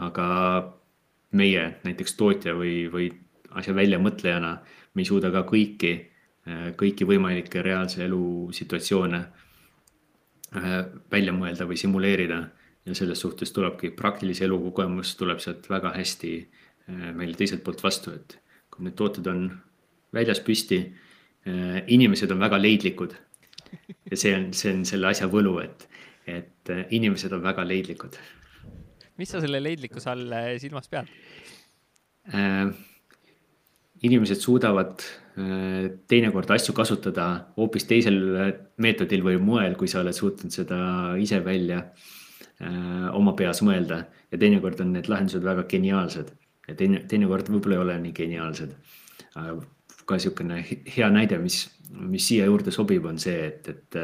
aga meie näiteks tootja või, või asja väljamõtlejana, me ei suuda ka kõiki, kõiki võimalikke reaalse elu situatsioone äh, välja mõelda või simuleerida. ja selles suhtes tulebki praktilise elu kogemus tuleb sealt väga hästi äh, meile teiselt poolt vastu, et kui need tooted on väljas püsti, äh, inimesed on väga leidlikud. ja see on, see on selle asja võlu, et, et inimesed on väga leidlikud mis sa selle leidlikkuse all äh, silmas pead äh,? Inimesed suudavad äh, teinekord asju kasutada hoopis teisel äh, meetodil või moel, kui sa oled suutnud seda ise välja äh, oma peas mõelda ja teinekord on need lahendused väga geniaalsed ja teine, teinekord võib-olla ei ole nii geniaalsed. ka niisugune hea näide, mis, mis siia juurde sobib, on see, et, et,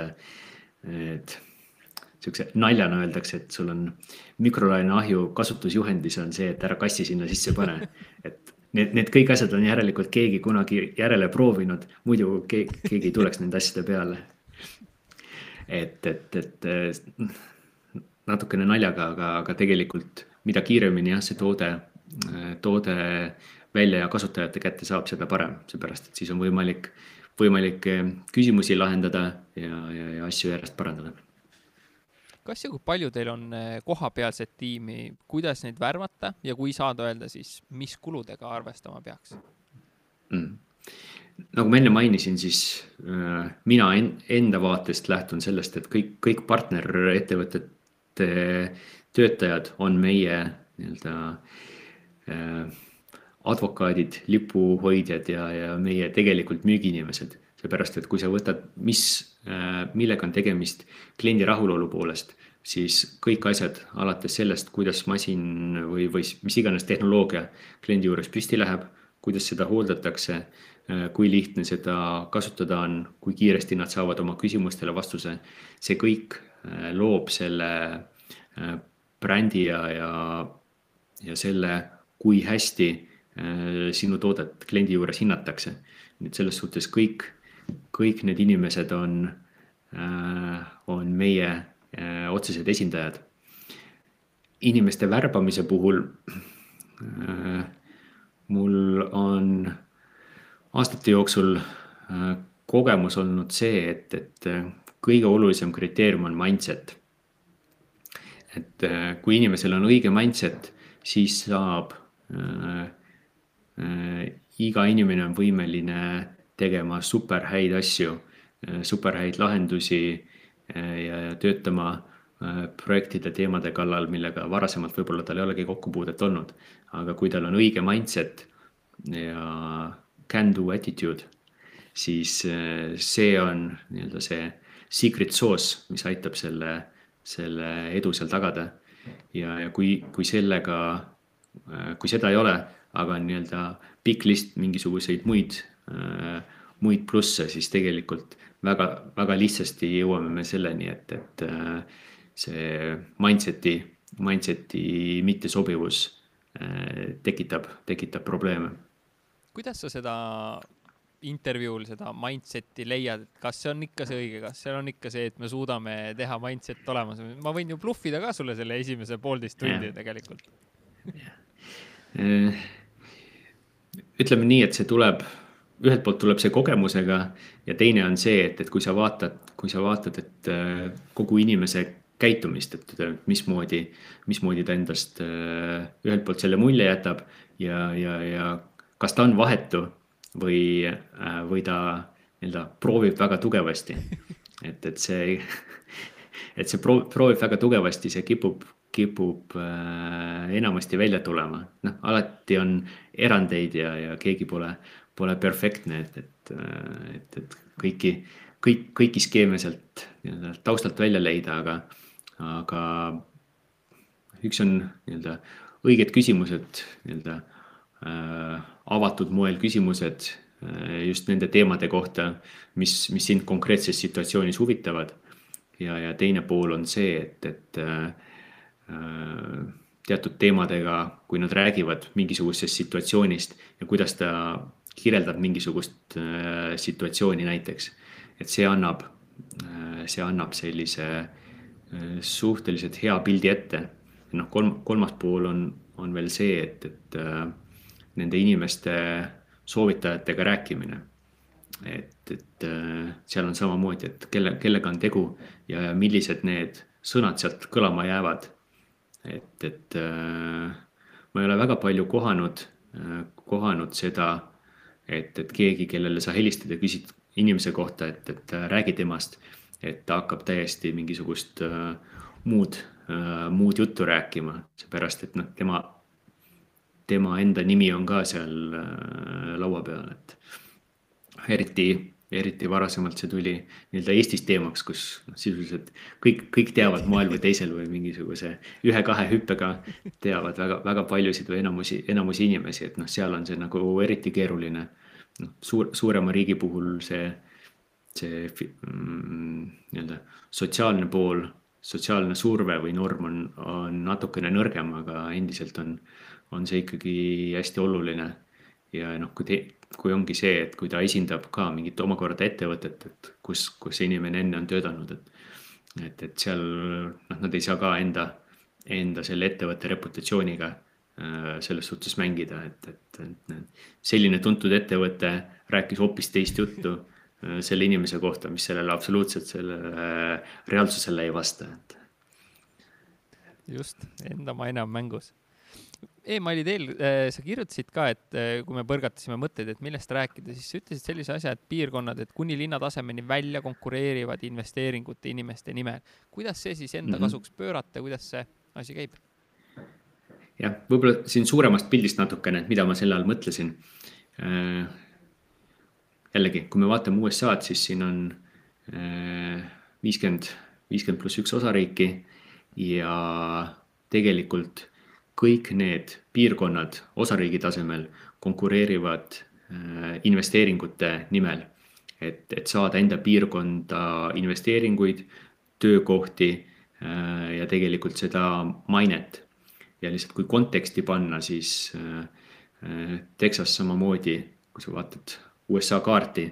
et sihukese naljana öeldakse, et sul on mikrolaineahju kasutusjuhendis on see, et ära kassi sinna sisse pane. et need, need kõik asjad on järelikult keegi kunagi järele proovinud, muidu keegi, keegi ei tuleks nende asjade peale. et, et, et natukene naljaga, aga, aga tegelikult mida kiiremini jah, see toode, toode välja ja kasutajate kätte saab, seda parem, seepärast et siis on võimalik, võimalik küsimusi lahendada ja, ja, ja asju järjest parandada kas ja kui palju teil on eh, kohapealset tiimi, kuidas neid värvata ja kui saad öelda, siis mis kuludega arvestama peaks mm.? nagu ma enne mainisin, siis äh, mina en, enda vaatest lähtun sellest, et kõik, kõik partnerettevõtete töötajad on meie nii-öelda äh, advokaadid, lipuhoidjad ja, ja meie tegelikult müügiinimesed seepärast, et kui sa võtad, mis, äh, millega on tegemist kliendi rahulolu poolest, siis kõik asjad alates sellest, kuidas masin või, või mis iganes tehnoloogia kliendi juures püsti läheb, kuidas seda hooldatakse, äh, kui lihtne seda kasutada on, kui kiiresti nad saavad oma küsimustele vastuse. see kõik äh, loob selle brändi ja, ja, ja selle, kui hästi sinu toodet kliendi juures hinnatakse. nii et selles suhtes kõik kõik need inimesed on, äh, on meie äh, otsesed esindajad. inimeste värbamise puhul äh, mul on aastate jooksul kogemus olnud see, et, et kõige olulisem kriteerium on mindset. et kui inimesel on õige mindset, siis saab äh, äh, iga inimene on võimeline tegema super häid asju, äh, super häid lahendusi äh, ja, ja töötama äh, projektide teemade kallal, millega varasemalt võib-olla tal ei olegi kokkupuudet olnud. aga kui tal on õige mindset ja can do attitude, siis see on nii-öelda see secret sauce, mis aitab selle, selle edu seal tagada. ja, ja kui, kui sellega, kui seda ei ole, aga on nii-öelda pikk list mingisuguseid muid muid plusse, siis tegelikult väga, väga lihtsasti jõuame me selleni, et, et äh, see mindset'i mindset'i mittesobivus tekitab, tekitab probleeme. kuidas sa seda intervjuul seda mindset'i leiad, et kas see on ikka see õige, kas seal on ikka see, et me suudame teha mindset olemas, ma võin ju bluffida ka sulle selle esimese poolteist tundi tegelikult. Äh, ütleme nii, et see tuleb, ühelt poolt tuleb see kogemusega ja teine on see, et, et kui sa vaatad, kui sa vaatad, et äh, kogu inimese käitumist, et mismoodi, mismoodi ta endast äh, ühelt poolt selle mulje jätab ja, ja, ja kas ta on vahetu või, äh, või ta nii-öelda proovib väga tugevasti. et, et see, et see proovib väga tugevasti, see kipub, kipub äh, enamasti välja tulema. noh, alati on erandeid ja, ja keegi pole, pole perfektne, et, et, äh, et, et kõiki, kõik, kõiki skeeme sealt nii-öelda taustalt välja leida, aga, aga üks on nii-öelda õiged küsimused nii-öelda äh, avatud moel küsimused äh, just nende teemade kohta, mis, mis sind konkreetses situatsioonis huvitavad. ja, ja teine pool on see, et, et äh, äh, teatud teemadega, kui nad räägivad mingisugusest situatsioonist ja kuidas ta kirjeldab mingisugust äh, situatsiooni näiteks, et see annab äh,, see annab sellise äh, suhteliselt hea pildi ette. noh, kolm, kolmas pool on, on veel see, et, et äh, nende inimeste soovitajatega rääkimine. et, et äh, seal on samamoodi, et kelle, kellega on tegu ja millised need sõnad sealt kõlama jäävad. et, et äh, ma ei ole väga palju kohanud, äh, kohanud seda, et, et keegi, kellele sa helistad ja küsid inimese kohta, et, et räägi temast, et ta hakkab täiesti mingisugust muud, muud juttu rääkima, seepärast et noh, tema tema enda nimi on ka seal äh, laua peal, et eriti, eriti varasemalt see tuli nii-öelda Eestis teemaks, kus noh, sisuliselt kõik, kõik teavad moel või teisel või mingisuguse ühe-kahe hüppega teavad väga, väga paljusid või enamusi, enamusi inimesi, et noh, seal on see nagu eriti keeruline. noh, suur, suurema riigi puhul see, see mm, nii-öelda sotsiaalne pool, sotsiaalne surve või norm on, on natukene nõrgem, aga endiselt on on see ikkagi hästi oluline. Ja noh, kui te, kui ongi see, et kui ta esindab ka mingit omakorda ettevõtet, et kus, kus see inimene enne on töötanud, et. et, et seal noh, nad ei saa ka enda, enda selle ettevõtte reputatsiooniga äh, selles suhtes mängida, et, et, et selline tuntud ettevõte rääkis hoopis teist juttu äh, selle inimese kohta, mis sellele absoluutselt sellele äh, reaalsusele ei vasta, et. just, enda maine on mängus emaili teel äh, sa kirjutasid ka, et äh, kui me põrgatasime mõtteid, et millest rääkida, siis sa ütlesid sellise asja, et piirkonnad, et kuni linna tasemeni välja konkureerivad investeeringute inimeste nimel. kuidas see siis enda mm -hmm. kasuks pöörata, kuidas see asi käib? jah, võib-olla siin suuremast pildist natukene, et mida ma selle all mõtlesin. Äh, jällegi, kui me vaatame USA-d, siis siin on viiskümmend, viiskümmend pluss üks osariiki ja tegelikult kõik need piirkonnad osariigi tasemel konkureerivad äh, investeeringute nimel. et, et saada enda piirkonda investeeringuid, töökohti äh, ja tegelikult seda mainet. ja lihtsalt kui konteksti panna, siis äh, Texas samamoodi, kui sa vaatad USA kaarti,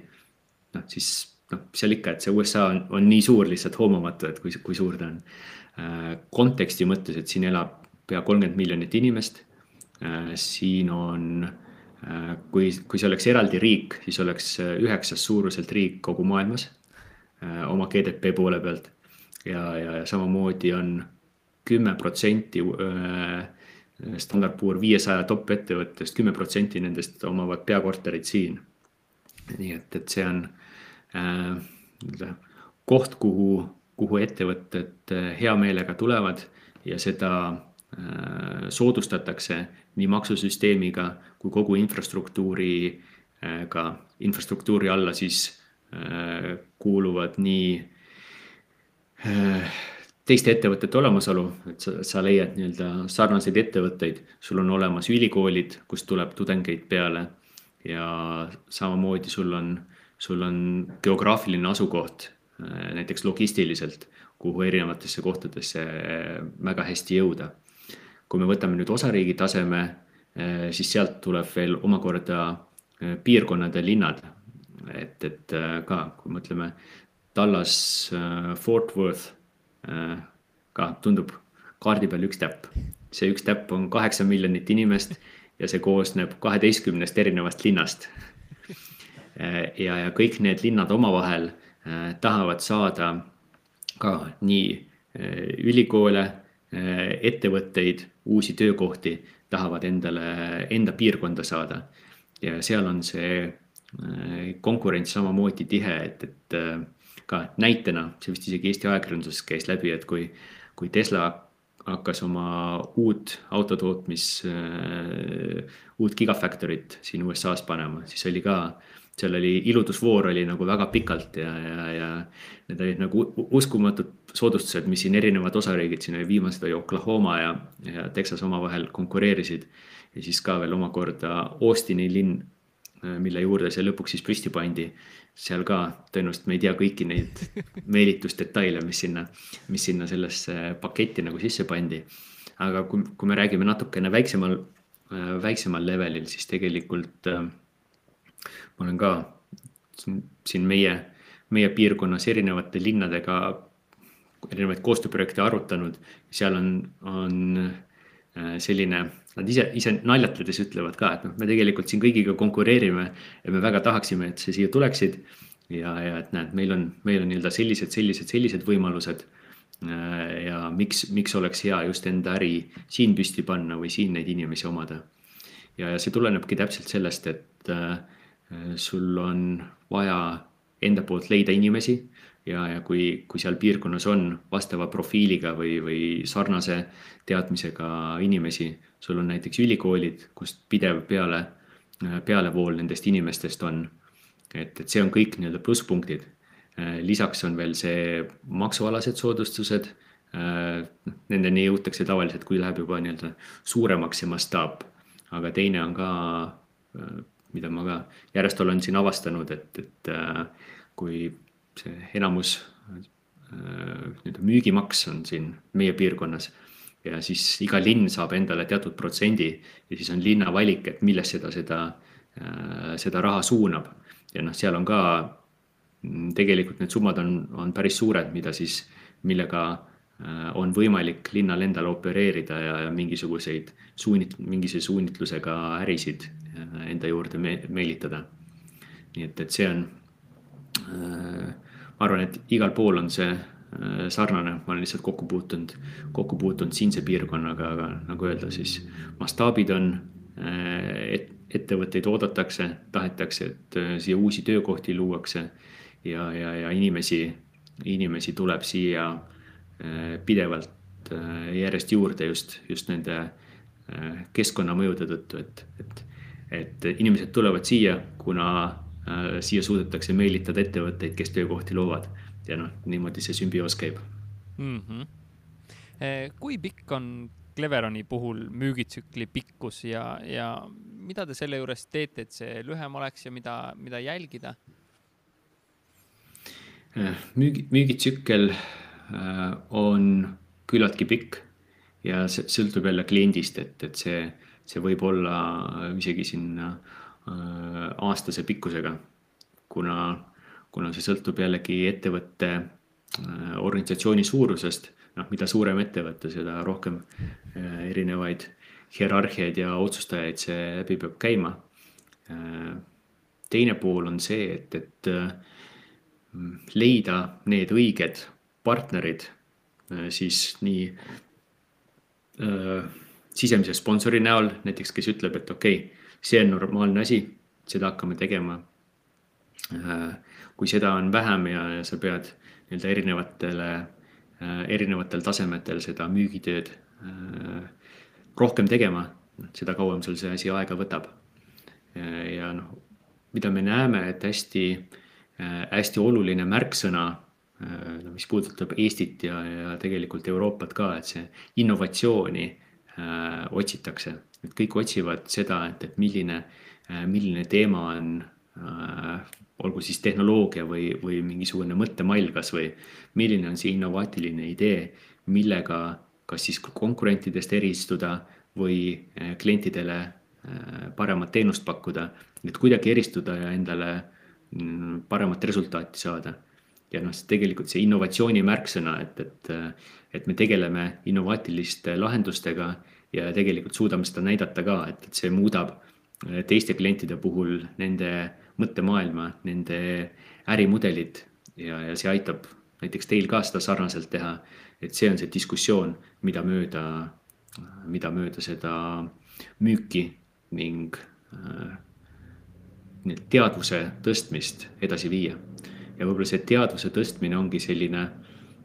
noh siis noh, seal ikka, et see USA on, on nii suur lihtsalt hoomamatu, et kui, kui suur ta on. konteksti mõttes, et siin elab pea kolmkümmend miljonit inimest. Äh, siin on, äh, kui, kui see oleks eraldi riik, siis oleks üheksas suuruselt riik kogu maailmas äh, oma GDP poole pealt. ja, ja samamoodi on kümme protsenti Standard Poor viiesaja top ettevõttest, kümme protsenti nendest omavad peakorterit siin. nii et, et see on äh, koht, kuhu, kuhu ettevõtted hea meelega tulevad ja seda Äh, soodustatakse nii maksusüsteemiga kui kogu infrastruktuuriga, äh, infrastruktuuri alla siis äh, kuuluvad nii teiste ettevõtete olemasolu, et sa, sa leiad nii-öelda sarnaseid ettevõtteid, sul on olemas ülikoolid, kust tuleb tudengeid peale. Ja samamoodi sul on, sul on geograafiline asukoht näiteks logistiliselt kuhu erinevatesse kohtadesse väga hästi jõuda. Kui me võtame nüüd osariigi taseme, siis sealt tuleb veel omakorda piirkonnad ja linnad. et, et ka, kui mõtleme Dallas, Fort Worth, ka tundub kaardi peal üks täpp. see üks täpp on kaheksa miljonit inimest ja see koosneb kaheteistkümnest erinevast linnast. ja, ja kõik need linnad omavahel tahavad saada ka nii ülikoole, ettevõtteid, uusi töökohti, tahavad endale, enda piirkonda saada. ja seal on see konkurents samamoodi tihe, et, et ka näitena, see vist isegi Eesti ajakirjanduses käis läbi, et kui, kui Tesla hakkas oma uut autotootmis, äh, uut gigafactory't siin USA-s panema, siis oli ka, seal oli iludusvoor oli nagu väga pikalt ja, ja, ja need olid nagu uskumatud soodustused, mis siin erinevad osariigid, siin oli viimased oli Oklahoma ja, ja Texas omavahel konkureerisid. ja siis ka veel omakorda Austini linn, mille juurde see lõpuks siis püsti pandi seal ka tõenäoliselt me ei tea kõiki neid meelitusdetaile, mis sinna, mis sinna sellesse paketti nagu sisse pandi. aga kui, kui me räägime natukene väiksemal, väiksemal levelil, siis tegelikult äh, ma olen ka siin meie, meie piirkonnas erinevate linnadega erinevaid koostööprojekte arutanud. seal on, on äh, selline, nad ise, ise naljatledes ütlevad ka, et noh, me tegelikult siin kõigiga konkureerime ja me väga tahaksime, et see siia tuleksid ja, ja et näed, meil on, meil on nii-öelda sellised, sellised, sellised võimalused. Äh, ja miks, miks oleks hea just enda äri siin püsti panna või siin neid inimesi omada. ja, ja see tulenebki täpselt sellest, et äh, sul on vaja enda poolt leida inimesi ja, ja kui, kui seal piirkonnas on vastava profiiliga või, või sarnase teadmisega inimesi, sul on näiteks ülikoolid, kust pidev peale, pealevool nendest inimestest on et, et see on kõik nii-öelda plusspunktid. Lisaks on veel see maksualased soodustused. Nendeni jõutakse tavaliselt, kui läheb juba nii-öelda suuremaks see mastaap. aga teine on ka, mida ma ka järjest olen siin avastanud, et, et kui see enamus nii-öelda müügimaks on siin meie piirkonnas ja siis iga linn saab endale teatud protsendi ja siis on linna valik, et millesse ta seda, seda raha suunab ja noh, seal on ka mm, tegelikult need summad on, on päris suured, mida siis, millega äh, on võimalik linnal endal opereerida ja, ja mingisuguseid suunit-, mingise suunitlusega ärisid äh, enda juurde me meelitada. nii et, et see on, äh, ma arvan, et igal pool on see sarnane, ma olen lihtsalt kokku puutunud, kokku puutunud siinse piirkonnaga, aga nagu öelda, siis mastaabid on, et ettevõtteid oodatakse, tahetakse, et äh, siia uusi töökohti luuakse ja, ja, ja inimesi, inimesi tuleb siia äh, pidevalt äh, järjest juurde just, just nende keskkonnamõjude tõttu, et, et, et inimesed tulevad siia, kuna siia suudetakse meelitada ettevõtteid, kes töökohti loovad ja noh, niimoodi see sümbioos käib mm. -hmm. kui pikk on Cleveroni puhul müügitsükli pikkus ja, ja mida te selle juures teete, et see lühem oleks ja mida, mida jälgida? Äh, müügi, müügitsükkel äh, on küllaltki pikk ja see sõltub jälle kliendist, et, et see, see võib olla isegi sinna äh, aastase pikkusega. kuna, kuna see sõltub jällegi ettevõtte organisatsiooni suurusest noh, mida suurem ettevõte, seda rohkem äh, erinevaid hierarhiaid ja otsustajaid see läbi peab käima. Äh, teine pool on see, et, et äh, leida need õiged partnerid siis nii sisemise sponsori näol, näiteks kes ütleb, et okei okay,, see on normaalne asi, seda hakkame tegema. kui seda on vähem ja, sa pead nii-öelda erinevatele Äh, erinevatel tasemetel seda müügitööd äh, rohkem tegema, seda kauem sul see asi aega võtab. Äh, ja noh, mida me näeme, et hästi, hästi oluline märksõna, no mis puudutab Eestit ja, ja tegelikult Euroopat ka, et see innovatsiooni otsitakse, et kõik otsivad seda, et, et milline, milline teema on olgu siis tehnoloogia või, või mingisugune mõttemall kasvõi, milline on see innovaatiline idee, millega kas siis konkurentidest eristuda või klientidele paremat teenust pakkuda, et kuidagi eristuda ja endale mm, paremat resultaati saada. Ja noh, tegelikult see innovatsiooni märksõna, et, et, eh, et me tegeleme innovaatiliste lahendustega ja tegelikult suudame seda näidata ka, et, et see muudab teiste klientide puhul nende mõttemaailma, nende ärimudelit ja, ja see aitab näiteks teil ka seda sarnaselt teha et see on see diskussioon, mida mööda, mida mööda seda müüki ning äh, teadvuse tõstmist edasi viia. Ja võib-olla see teadvuse tõstmine ongi selline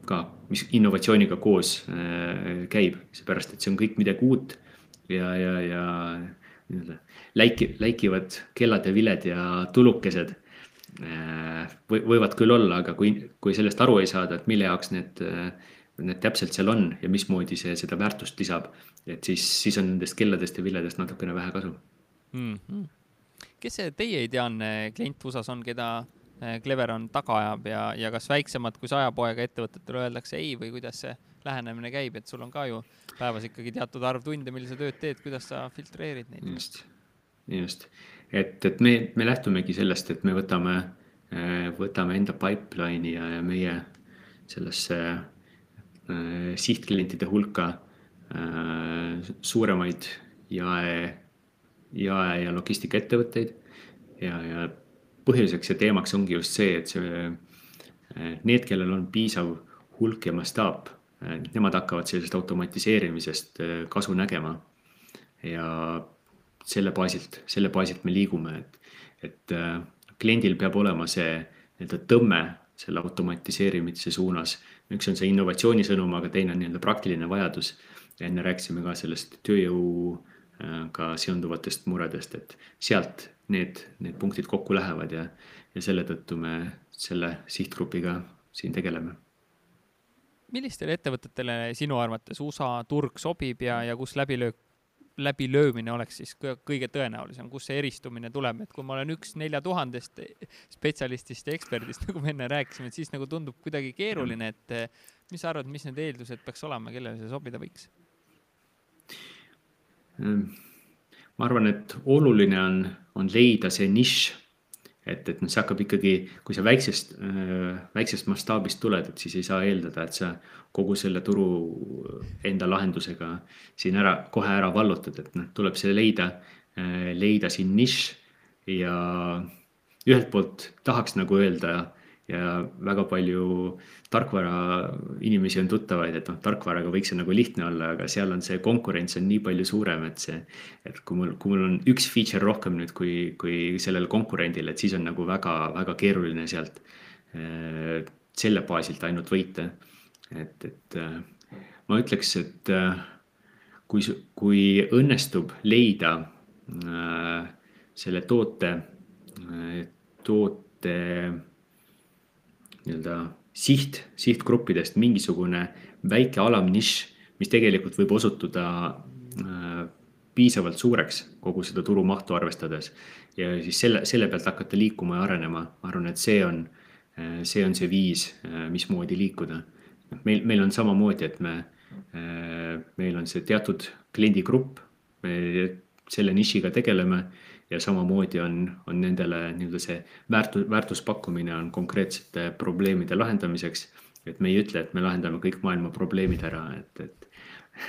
ka, mis innovatsiooniga koos äh, käib, seepärast et see on kõik midagi uut ja, ja, ja nii-öelda läiki, läikivad kellad ja viled ja tulukesed äh, võivad küll olla, aga kui, kui sellest aru ei saada, et mille jaoks need need täpselt seal on ja mismoodi see seda väärtust lisab. et siis, siis on nendest kelladest ja villedest natukene vähe kasu mm. -hmm. kes see teie ideaalne klient USA-s on, keda eh, Cleveron taga ajab ja, ja kas väiksemad kui saja poega ettevõtetele öeldakse ei või kuidas see lähenemine käib, et sul on ka ju päevas ikkagi teatud arv tunde, mil sa tööd teed, kuidas sa filtreerid neid? just, just, et, et me, me lähtumegi sellest, et me võtame, eh, võtame enda pipeline'i ja, ja meie sellesse Äh, sihtklientide hulka äh, suuremaid jae, jae ja logistikaettevõtteid. ja, ja põhjuseks ja teemaks ongi just see, et see, äh, need, kellel on piisav hulk ja mastaap, nemad hakkavad sellisest automatiseerimisest kasu nägema. ja selle baasilt, selle baasilt me liigume, et, et kliendil peab olema see nii-öelda tõmme selle automatiseerimise suunas üks on see innovatsioonisõnum, aga teine on nii-öelda praktiline vajadus. enne rääkisime ka sellest tööjõuga äh, seonduvatest muredest, et sealt need, need punktid kokku lähevad ja, ja selle tõttu me selle sihtgrupiga siin tegeleme. millistele ettevõtetele sinu arvates USA turg sobib ja, ja kus läbilöök läbilöömine oleks siis kõige tõenäolisem, kus see eristumine tuleb, et kui ma olen üks nelja tuhandest spetsialistist ja eksperdist, nagu me enne rääkisime, et siis nagu tundub kuidagi keeruline, et mis sa arvad, mis need eeldused peaks olema, kellele see sobida võiks? Ehm, ma arvan, et oluline on, on leida see nišš et, et noh, see hakkab ikkagi, kui sa väiksest, äh, väiksest mastaabist tuled, et siis ei saa eeldada, et sa kogu selle turu enda lahendusega siin ära, kohe ära vallutad, et noh, tuleb see leida, äh, leida siin nišš ja ühelt poolt tahaks nagu öelda ja väga palju tarkvara inimesi on tuttavaid, et noh, tarkvaraga võiks see nagu lihtne olla, aga seal on see konkurents on nii palju suurem, et see. et kui mul, kui mul on üks feature rohkem nüüd kui, kui sellel konkurendil, et siis on nagu väga-väga keeruline sealt äh, selle baasilt ainult võita. et, et äh, ma ütleks, et äh, kui, kui õnnestub leida selle toote, toote nii-öelda siht, sihtgruppidest mingisugune väike alamnišš, mis tegelikult võib osutuda äh, piisavalt suureks kogu seda turumahtu arvestades. ja siis selle, selle pealt hakata liikuma ja arenema, ma arvan, et see on, äh, see on see viis, äh, mismoodi liikuda. meil, meil on samamoodi, et me, meil on see teatud kliendigrupp, me selle nišiga tegeleme ja samamoodi on, on nendele nii-öelda see väärtus, väärtuspakkumine on konkreetsete probleemide lahendamiseks. et me ei ütle, et me lahendame kõik maailma probleemid ära, et, et.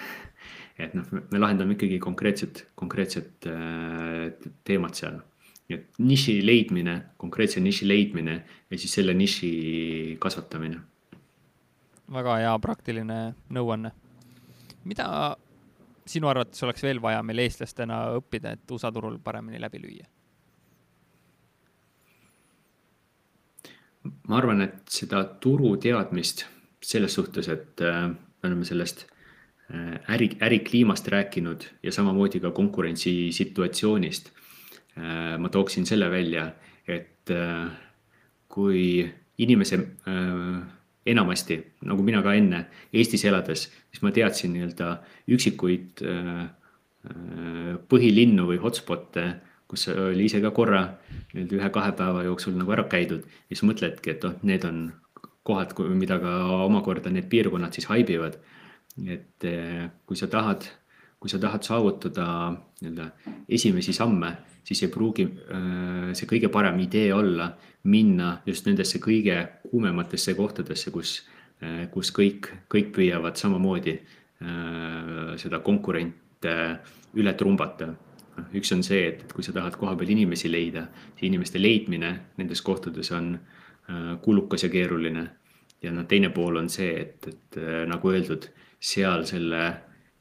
et noh, me lahendame ikkagi konkreetset, konkreetset äh, teemat seal. et niši leidmine, konkreetse niši leidmine ja siis selle niši kasvatamine. väga hea praktiline nõuanne. mida sinu arvates oleks veel vaja meil eestlastena õppida, et USA turul paremini läbi lüüa? ma arvan, et seda turu teadmist selles suhtes, et äh, me oleme sellest äh, äri, ärikliimast rääkinud ja samamoodi ka konkurentsisituatsioonist. Äh, ma tooksin selle välja, et kui inimese enamasti, nagu mina ka enne Eestis elades, siis ma teadsin nii-öelda üksikuid äh, äh, põhilinnu või hotspot'e, kus oli ise ka korra nii-öelda ühe-kahe päeva jooksul nagu ära käidud. ja siis mõtledki, et noh, need on kohad, mida ka omakorda need piirkonnad siis haibivad. et eh, kui sa tahad, kui sa tahad saavutada nii-öelda esimesi samme, siis ei pruugi eh, see kõige parem idee olla minna just nendesse kõige kuumematesse kohtadesse, kus, eh, kus kõik, kõik püüavad samamoodi seda konkurente üle trumbata üks on see, et, et kui sa tahad kohapeal inimesi leida, see inimeste leidmine nendes kohtades on äh, kulukas ja keeruline. ja noh, teine pool on see, et, et äh, nagu öeldud, seal selle,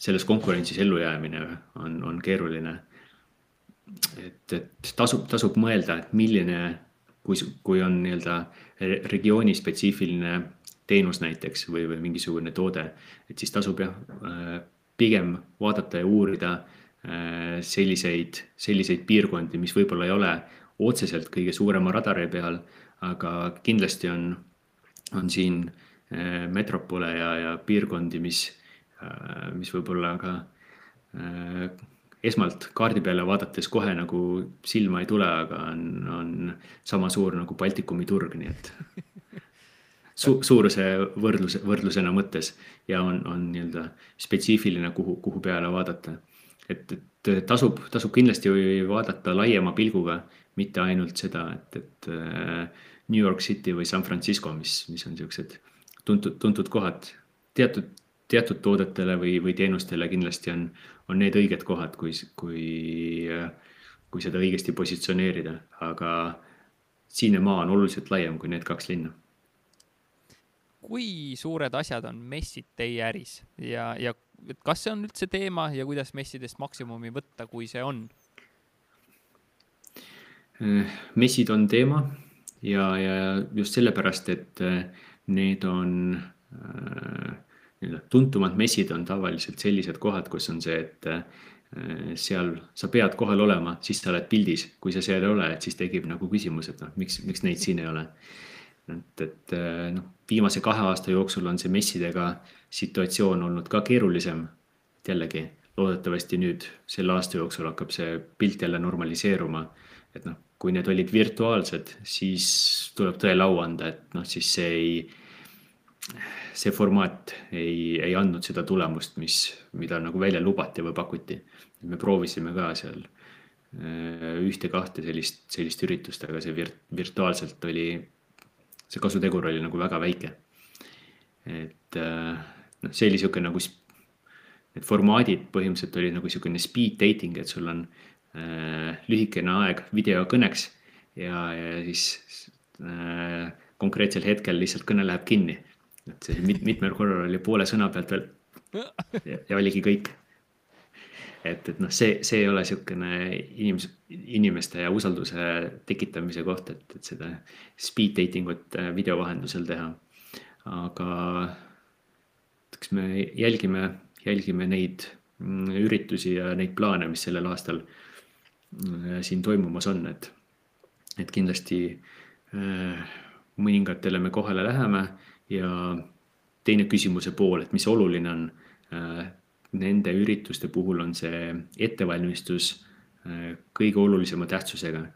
selles konkurentsis ellujäämine on, on keeruline. et, et tasub, tasub mõelda, et milline, kui, kui on nii-öelda regiooni spetsiifiline teenus näiteks või, või mingisugune toode, et siis tasub jah, äh, pigem vaadata ja uurida Äh, selliseid, selliseid piirkondi, mis võib-olla ei ole otseselt kõige suurema radari peal, aga kindlasti on, on siin äh, metropole ja, ja piirkondi, mis, mis võib-olla ka esmalt kaardi peale vaadates kohe nagu silma ei tule, aga on, on sama suur nagu Baltikumi turg, nii et su, suuruse võrdluse, võrdlusena mõttes ja on, on nii-öelda spetsiifiline, kuhu, kuhu peale vaadata et, et tasub, tasub kindlasti vaadata laiema pilguga, mitte ainult seda, et, et äh, New York City või San Francisco, mis, mis on siuksed tuntud, tuntud kohad. teatud, teatud toodetele või, või teenustele kindlasti on, on need õiged kohad, kui, kui, kui seda õigesti positsioneerida, aga siin ja maa on oluliselt laiem kui need kaks linna kui suured asjad on messid teie äris ja, ja kas see on üldse teema ja kuidas messidest maksimumi võtta, kui see on? Äh, messid on teema ja, ja just sellepärast, et äh, need on äh, nii-öelda tuntumad messid on tavaliselt sellised kohad, kus on see, et seal sa pead kohal olema, siis sa oled pildis, kui sa seal ei ole, et siis tekib nagu küsimus, et noh, miks, miks neid siin ei ole. et, et noh, viimase kahe aasta jooksul on see messidega situatsioon olnud ka keerulisem. jällegi loodetavasti nüüd selle aasta jooksul hakkab see pilt jälle normaliseeruma. et noh, kui need olid virtuaalsed, siis tuleb tõele au anda, et noh, siis see ei, see formaat ei, ei andnud seda tulemust, mis, mida nagu välja lubati või pakuti. me proovisime ka seal äh, ühte-kahte sellist, sellist üritust, aga see virt-, virtuaalselt oli, see kasutegur oli nagu väga väike. et äh, noh, see oli sihuke nagu, need formaadid põhimõtteliselt olid nagu sihukene speed dating, et sul on äh, lühikene aeg videokõneks ja, ja siis äh, konkreetsel hetkel lihtsalt kõne läheb kinni. Et see mit, mitmel korral oli poole sõna pealt veel ja, ja oligi kõik. et, et noh, see, see ei ole sihukene inimes-, inimeste ja usalduse tekitamise koht, et, et seda speed dating ut äh, video vahendusel teha. aga eks me jälgime, jälgime neid mm, üritusi ja neid plaane, mis sellel aastal mm, siin toimumas on, et, et kindlasti äh, mõningatele me kohale läheme ja teine küsimuse pool, et mis oluline on äh, nende ürituste puhul on see ettevalmistus äh, kõige olulisema tähtsusega.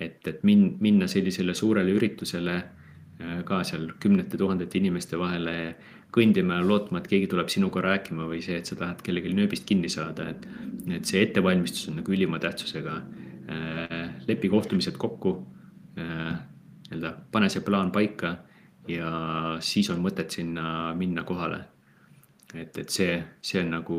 et, et min-, minna sellisele suurele üritusele ka seal kümnete tuhandete inimeste vahele kõndima ja lootma, et keegi tuleb sinuga rääkima või see, et sa tahad kellelgi nööbist kinni saada, et, et see ettevalmistus on nagu ülima tähtsusega. Äh, lepi kohtumised kokku, äh, nii-öelda pane see plaan paika ja siis on mõtet sinna minna kohale. et, et see, see on nagu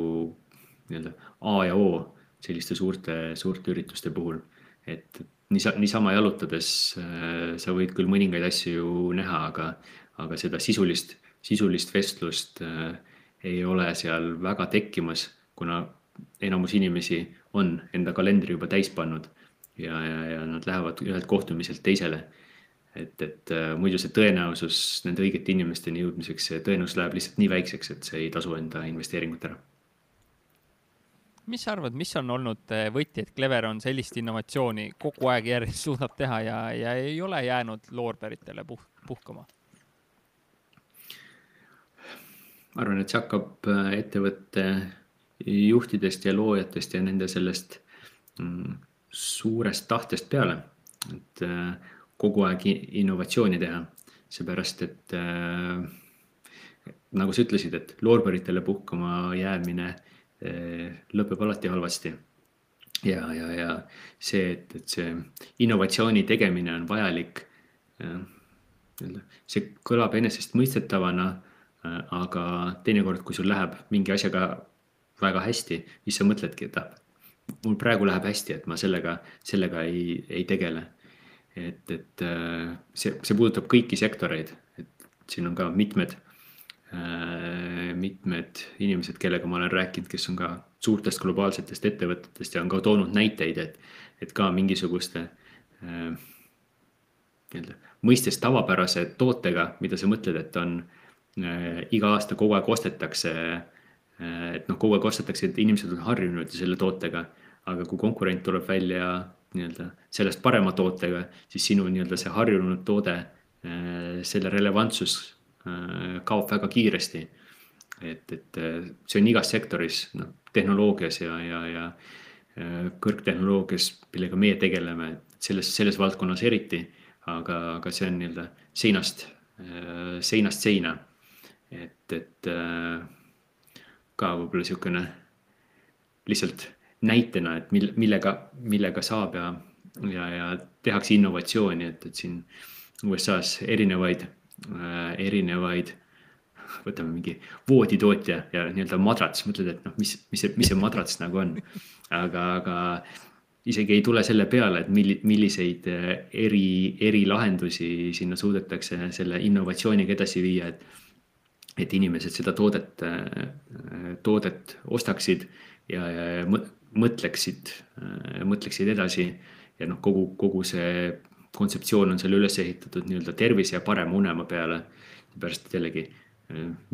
nii-öelda A ja O selliste suurte, suurte ürituste puhul. et niisa-, niisama jalutades äh, sa võid küll mõningaid asju ju näha, aga, aga seda sisulist sisulist vestlust äh, ei ole seal väga tekkimas, kuna enamus inimesi on enda kalendri juba täis pannud ja, ja, ja nad lähevad ühelt kohtumiselt teisele. Et, et äh, muidu see tõenäosus nende õigete inimesteni jõudmiseks, see tõenäosus läheb lihtsalt nii väikseks, et see ei tasu enda investeeringut ära. mis sa arvad, mis on olnud äh, võti, et Clever on sellist innovatsiooni kogu aeg järjest suudab teha ja, ja ei ole jäänud loorberitele puh-, puhkama? ma arvan, et see hakkab äh, ettevõtte juhtidest ja loojatest ja nende sellest mm, suurest tahtest peale, et kogu aeg innovatsiooni teha, seepärast et nagu sa ütlesid, et loorberitele puhkama jäämine lõpeb alati halvasti ja, ja, ja see, et, et see innovatsiooni tegemine on vajalik. see kõlab enesestmõistetavana, aga teinekord, kui sul läheb mingi asjaga väga hästi, siis sa mõtledki, et ah, mul praegu läheb hästi, et ma sellega, sellega ei, ei tegele. Et, et see, see puudutab kõiki sektoreid, et siin on ka mitmed Äh, mitmed inimesed, kellega ma olen rääkinud, kes on ka suurtest globaalsetest ettevõtetest ja on ka toonud näiteid, et, et ka mingisuguste äh, nii-öelda mõistes tavapärase tootega, mida sa mõtled, et on äh, iga aasta kogu aeg ostetakse äh,. et noh, kogu aeg ostetakse, et inimesed on harjunud selle tootega, aga kui konkurent tuleb välja nii-öelda sellest parema tootega, siis sinu nii-öelda see harjunud toode äh,, selle relevantsus Äh, kaob väga kiiresti. et, et äh, see on igas sektoris, noh, tehnoloogias ja, ja, ja kõrgtehnoloogias, millega meie tegeleme, selles, selles valdkonnas eriti. aga, aga see on nii-öelda seinast, seinast seina. et, et ka võib-olla sihukene lihtsalt näitena, et mille, millega, millega saab ja, ja, ja tehakse innovatsiooni, et, et siin USA-s erinevaid Äh, erinevaid, võtame mingi vooditootja ja nii-öelda madrats, mõtled, et noh, mis, mis see, mis see madrats nagu on. aga, aga isegi ei tule selle peale, et milli-, milliseid äh, eri, erilahendusi sinna suudetakse selle innovatsiooniga edasi viia, et. et inimesed seda toodet, äh, toodet ostaksid ja, ja mõtleksid, mõtleksid edasi. ja noh, kogu, kogu see kontseptsioon on seal üles ehitatud nii-öelda tervise ja parema unema peale. seepärast, et jällegi,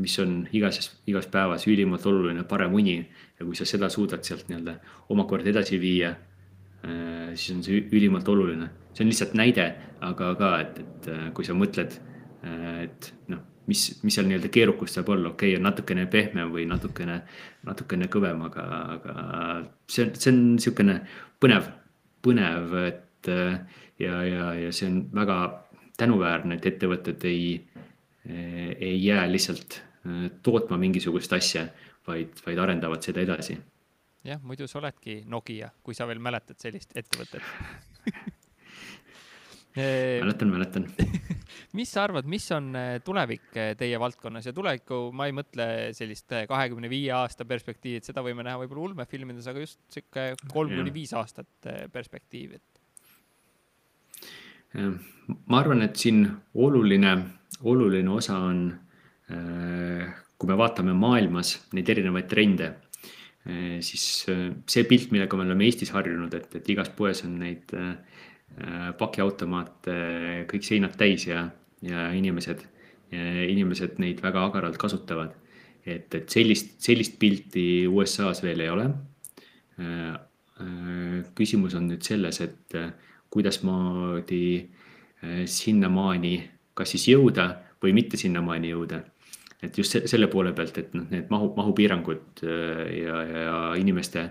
mis on igas, igas päevas ülimalt oluline, parem uni ja kui sa seda suudad sealt nii-öelda omakorda edasi viia, siis on see ülimalt oluline. see on lihtsalt näide, aga ka, et, et kui sa mõtled, et noh, mis, mis seal nii-öelda keerukust saab olla, okei okay,, on natukene pehmem või natukene, natukene kõvem, aga, aga see on, see on niisugune põnev, põnev, et ja, ja, ja see on väga tänuväärne, et ettevõtted ei, ei jää lihtsalt äh, tootma mingisugust asja, vaid, vaid arendavad seda edasi. jah, muidu sa oledki Nokia, kui sa veel mäletad sellist ettevõtet mäletan, mäletan mis sa arvad, mis on äh, tulevik äh, teie valdkonnas? Ja tulevikku, ma ei mõtle sellist kahekümne viie aasta perspektiivi, et seda võime näha võib-olla ulmefilmides, aga just sihuke kolm kuni viis aastat perspektiivi, et ma arvan, et siin oluline, oluline osa on, kui me vaatame maailmas neid erinevaid trende, siis see pilt, millega me oleme Eestis harjunud, et, et igas poes on neid pakiautomaate kõik seinad täis ja, ja inimesed, inimesed neid väga agaralt kasutavad. et, et sellist, sellist pilti USA-s veel ei ole. küsimus on nüüd selles, et kuidasmoodi sinnamaani kas siis jõuda või mitte sinnamaani jõuda. et just selle poole pealt, et noh, need mahu, mahupiirangud ja, ja inimeste,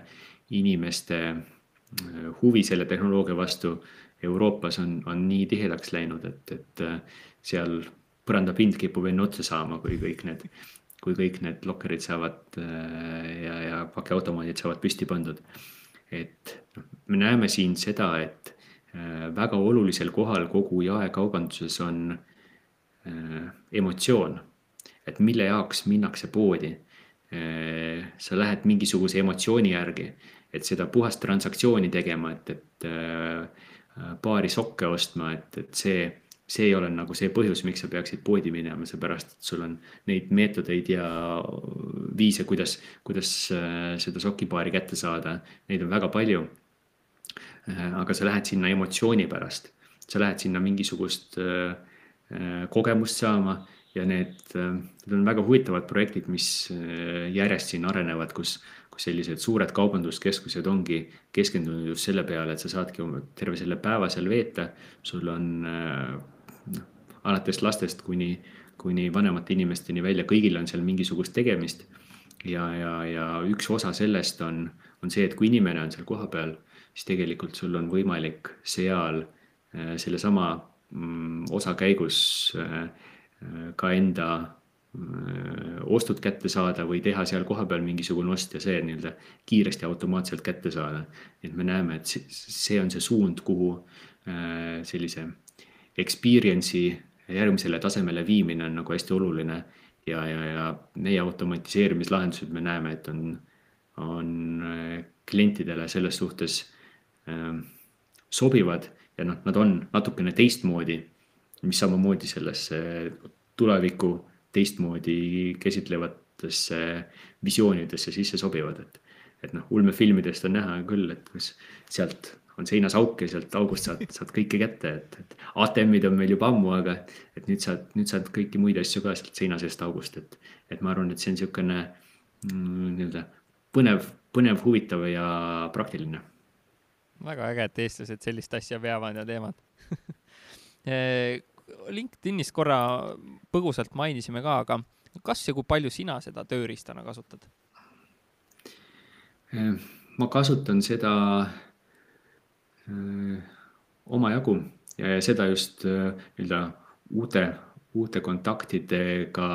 inimeste huvi selle tehnoloogia vastu Euroopas on, on nii tihedaks läinud, et, et seal põrandapind kipub enne otsa saama, kui kõik need, kui kõik need lokkerid saavad ja, ja pakiautomaadid saavad püsti pandud. et noh, me näeme siin seda, et Äh, väga olulisel kohal kogu jaekaubanduses on äh, emotsioon. et mille jaoks minnakse poodi. Äh, sa lähed mingisuguse emotsiooni järgi, et seda puhast transaktsiooni tegema, et, et paari sokke ostma, et, et see, see ei ole nagu see põhjus, miks sa peaksid poodi minema, seepärast et sul on neid meetodeid ja viise, kuidas, kuidas seda sokipaari kätte saada, neid on väga palju. Äh, aga sa lähed sinna emotsiooni pärast, sa lähed sinna mingisugust äh, äh, kogemust saama ja need, need on väga huvitavad projektid, mis järjest siin arenevad, kus, kus sellised suured kaubanduskeskused ongi keskendunud just selle peale, et sa saadki terve selle päeva seal veeta. sul on noh, alates lastest kuni, kuni vanemate inimesteni välja, kõigil on seal mingisugust tegemist. ja, ja, ja üks osa sellest on, on see, et kui inimene on seal kohapeal siis tegelikult sul on võimalik seal sellesama mm, osa käigus ka enda ostud kätte saada või teha seal kohapeal mingisugune ost ja see nii-öelda kiiresti automaatselt kätte saada. et me näeme, et see on see suund, kuhu sellise experience'i järgmisele tasemele viimine on nagu hästi oluline. ja, ja, ja meie automatiseerimislahendused, me näeme, et on, on klientidele selles suhtes sobivad ja noh, nad on natukene teistmoodi, mis samamoodi sellesse tulevikku teistmoodi käsitlevatesse visioonidesse sisse sobivad, et. et noh, ulmefilmidest on näha küll, et kus sealt on seinas auk ja sealt august saad, saad kõike kätte, et, et ATM-id on meil juba ammu, aga et nüüd saad, nüüd saad kõiki muid asju ka sealt seina seest august, et. et ma arvan, et see on niisugune mm, nii-öelda põnev, põnev, huvitav ja praktiline. väga äge, et eestlased sellist asja veavad ja teevad LinkedInis korra põgusalt mainisime ka, aga kas ja kui palju sina seda tööriistana kasutad? Äh, ma kasutan seda öö, äh, omajagu ja, seda just äh, nii-öelda uute, uute kontaktidega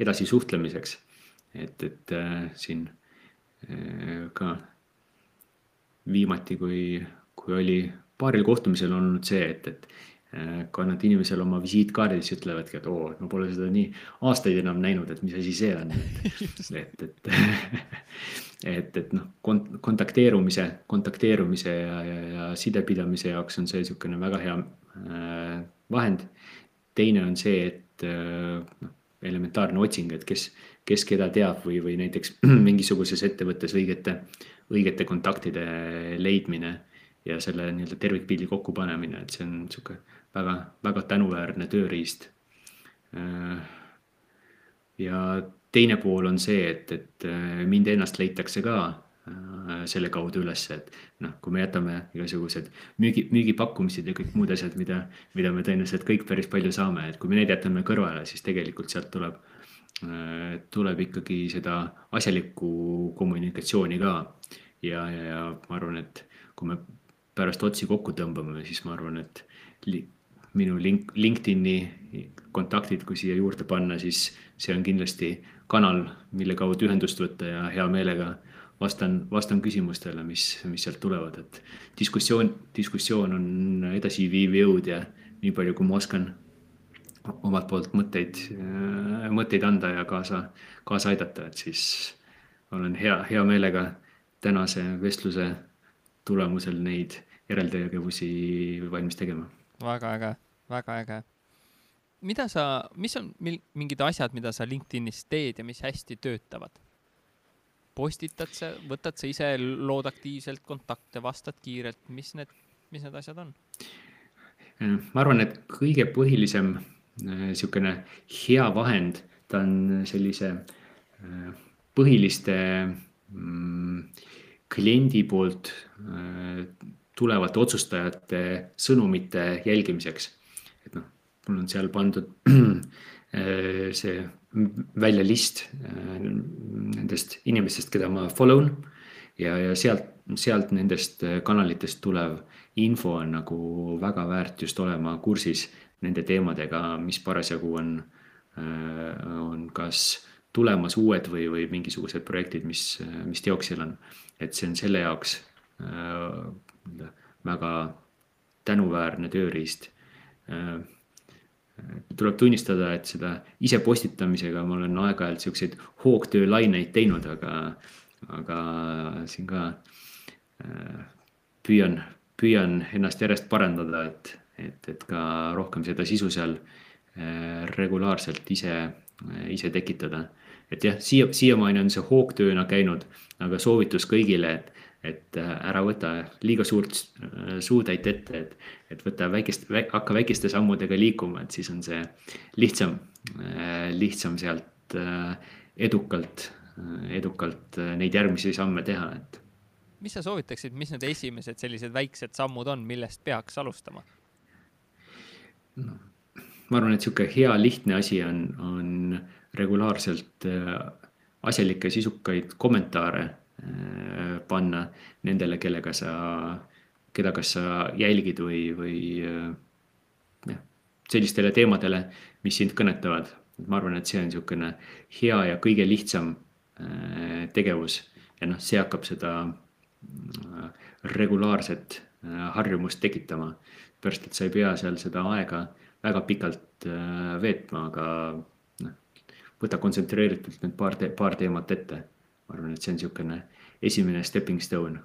edasi suhtlemiseks. et, et äh, siin äh, ka viimati, kui, kui oli paaril kohtumisel olnud see, et, et Äh, ka nad inimesel oma visiitkaardis ütlevadki, et oo, ma pole seda nii aastaid enam näinud, et mis asi see on. et, et, et, et noh, kont-, kontakteerumise, kontakteerumise ja, ja, ja sidepidamise jaoks on see niisugune väga hea äh, vahend. teine on see, et äh, noh, elementaarne otsing, et kes, kes keda teab või, või näiteks mingisuguses ettevõttes õigete, õigete kontaktide leidmine ja selle nii-öelda tervikpildi kokkupanemine, et see on niisugune väga, väga tänuväärne tööriist. ja teine pool on see, et, et mind ennast leitakse ka selle kaudu üles, et noh, kui me jätame igasugused müügi, müügipakkumised ja kõik muud asjad, mida, mida me tõenäoliselt kõik päris palju saame, et kui me need jätame kõrvale, siis tegelikult sealt tuleb, tuleb ikkagi seda asjalikku kommunikatsiooni ka. ja, ja, ja ma arvan, et kui me pärast otsi kokku tõmbame, siis ma arvan, et minu link, LinkedIn'i kontaktid, kui siia juurde panna, siis see on kindlasti kanal, mille kaudu ühendust võtta ja hea meelega vastan, vastan küsimustele, mis, mis sealt tulevad, et diskussioon, diskussioon on edasiviiv jõud ja nii palju, kui ma oskan omalt poolt mõtteid, mõtteid anda ja kaasa, kaasa aidata, et siis olen hea, hea meelega tänase vestluse tulemusel neid järeltegevusi valmis tegema väga äge, väga äge. mida sa, mis on mingid asjad, mida sa LinkedInis teed ja mis hästi töötavad? postitad sa, võtad sa ise, lood aktiivselt kontakte, vastad kiirelt, mis need, mis need asjad on? ma arvan, et kõige põhilisem niisugune äh, hea vahend, ta on sellise äh, põhiliste mm, kliendi poolt äh, tulevate otsustajate sõnumite jälgimiseks. et noh, mul on seal pandud see välja list äh, nendest inimestest, keda ma follow n ja, ja sealt, sealt nendest kanalitest tulev info on nagu väga väärt just olema kursis nende teemadega, mis parasjagu on, äh, on kas tulemas uued või, või mingisugused projektid, mis, mis teoksil on. et see on selle jaoks äh, väga tänuväärne tööriist. Tuleb tunnistada, et seda ise postitamisega ma olen aeg-ajalt siukseid hoogtöölaineid teinud, aga, aga siin ka püüan, püüan ennast järjest parandada, et, et, et ka rohkem seda sisu seal regulaarselt ise, ise tekitada. et jah, siia, siiamaani on see hoogtööna käinud, aga soovitus kõigile, et et äh, ära võta liiga suurt äh, suutäit ette, et, et võta väikest, hakka väikeste sammudega liikuma, et siis on see lihtsam, äh, lihtsam sealt edukalt, edukalt neid järgmisi samme teha, et. mis sa soovitaksid, mis need esimesed sellised väiksed sammud on, millest peaks alustama? no ma arvan, et sihuke hea lihtne asi on, on regulaarselt asjalikke sisukaid kommentaare panna nendele, kellega sa, keda kas sa jälgid või, või jah, sellistele teemadele, mis sind kõnetavad. ma arvan, et see on niisugune hea ja kõige lihtsam tegevus ja noh, see hakkab seda regulaarset harjumust tekitama. pärast, et sa ei pea seal seda aega väga pikalt veetma, aga võta kontsentreeritult need paar te,, paar teemat ette. Ma arvan, et see on niisugune esimene stepping stone.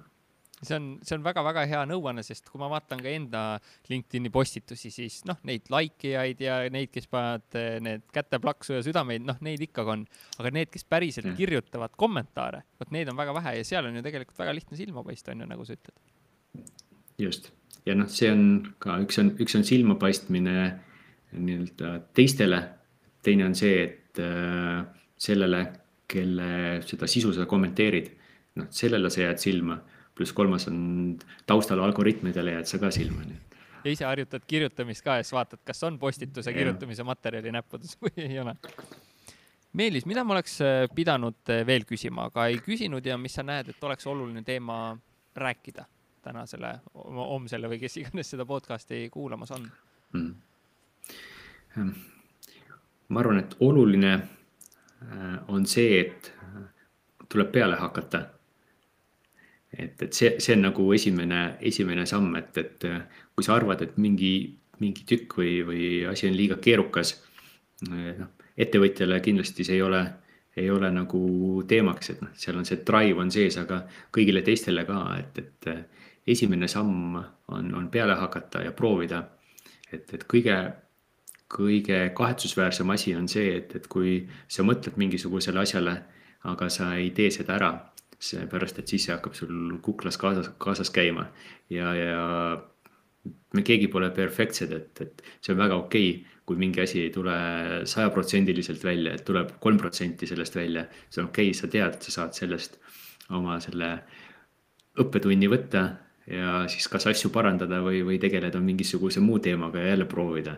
see on, see on väga-väga hea nõuanne, sest kui ma vaatan ka enda LinkedIni postitusi, siis noh, neid like ijaid ja neid, kes panevad eh, need käteplaksu ja südameid, noh, neid ikkagi on. aga need, kes päriselt ja. kirjutavad kommentaare, vot neid on väga vähe ja seal on ju tegelikult väga lihtne silma paista, on ju, nagu sa ütled. just, ja noh, see on ka üks on, üks on silmapaistmine nii-öelda teistele, teine on see, et Äh, sellele, kelle seda sisu sa kommenteerid, noh, sellele sa jääd silma. pluss kolmas on taustal algoritmidele jääd sa ka silma, nii et. ja ise harjutad kirjutamist ka ja siis vaatad, kas on postituse kirjutamise materjali näppudes või ei ole. Meelis, mida ma oleks äh, pidanud äh, veel küsima, aga ei küsinud ja mis sa näed, et oleks oluline teema rääkida tänasele, homsele või kes iganes seda podcast'i kuulamas on mm.? Hm ma arvan, et oluline on see, et äh, tuleb peale hakata. et, et see, see on nagu esimene, esimene samm, et, et äh, kui sa arvad, et mingi, mingi tükk või, või asi on liiga keerukas, noh, ettevõtjale kindlasti see ei ole, ei ole nagu teemaks, et noh, seal on see drive on sees, aga kõigile teistele ka, et, et esimene samm on, on peale hakata ja proovida. et, et kõige kõige kahetsusväärsem asi on see, et, et kui sa mõtled mingisugusele asjale, aga sa ei tee seda ära, seepärast et siis see hakkab sul kuklas kaasas, kaasas käima ja, ja me keegi pole perfektsed, et, et see on väga okei okay,, kui mingi asi ei tule sajaprotsendiliselt välja, et tuleb kolm protsenti sellest välja. see on okei okay,, sa tead, sa saad sellest oma selle õppetunni võtta ja siis kas asju parandada või, või tegeleda mingisuguse muu teemaga ja jälle proovida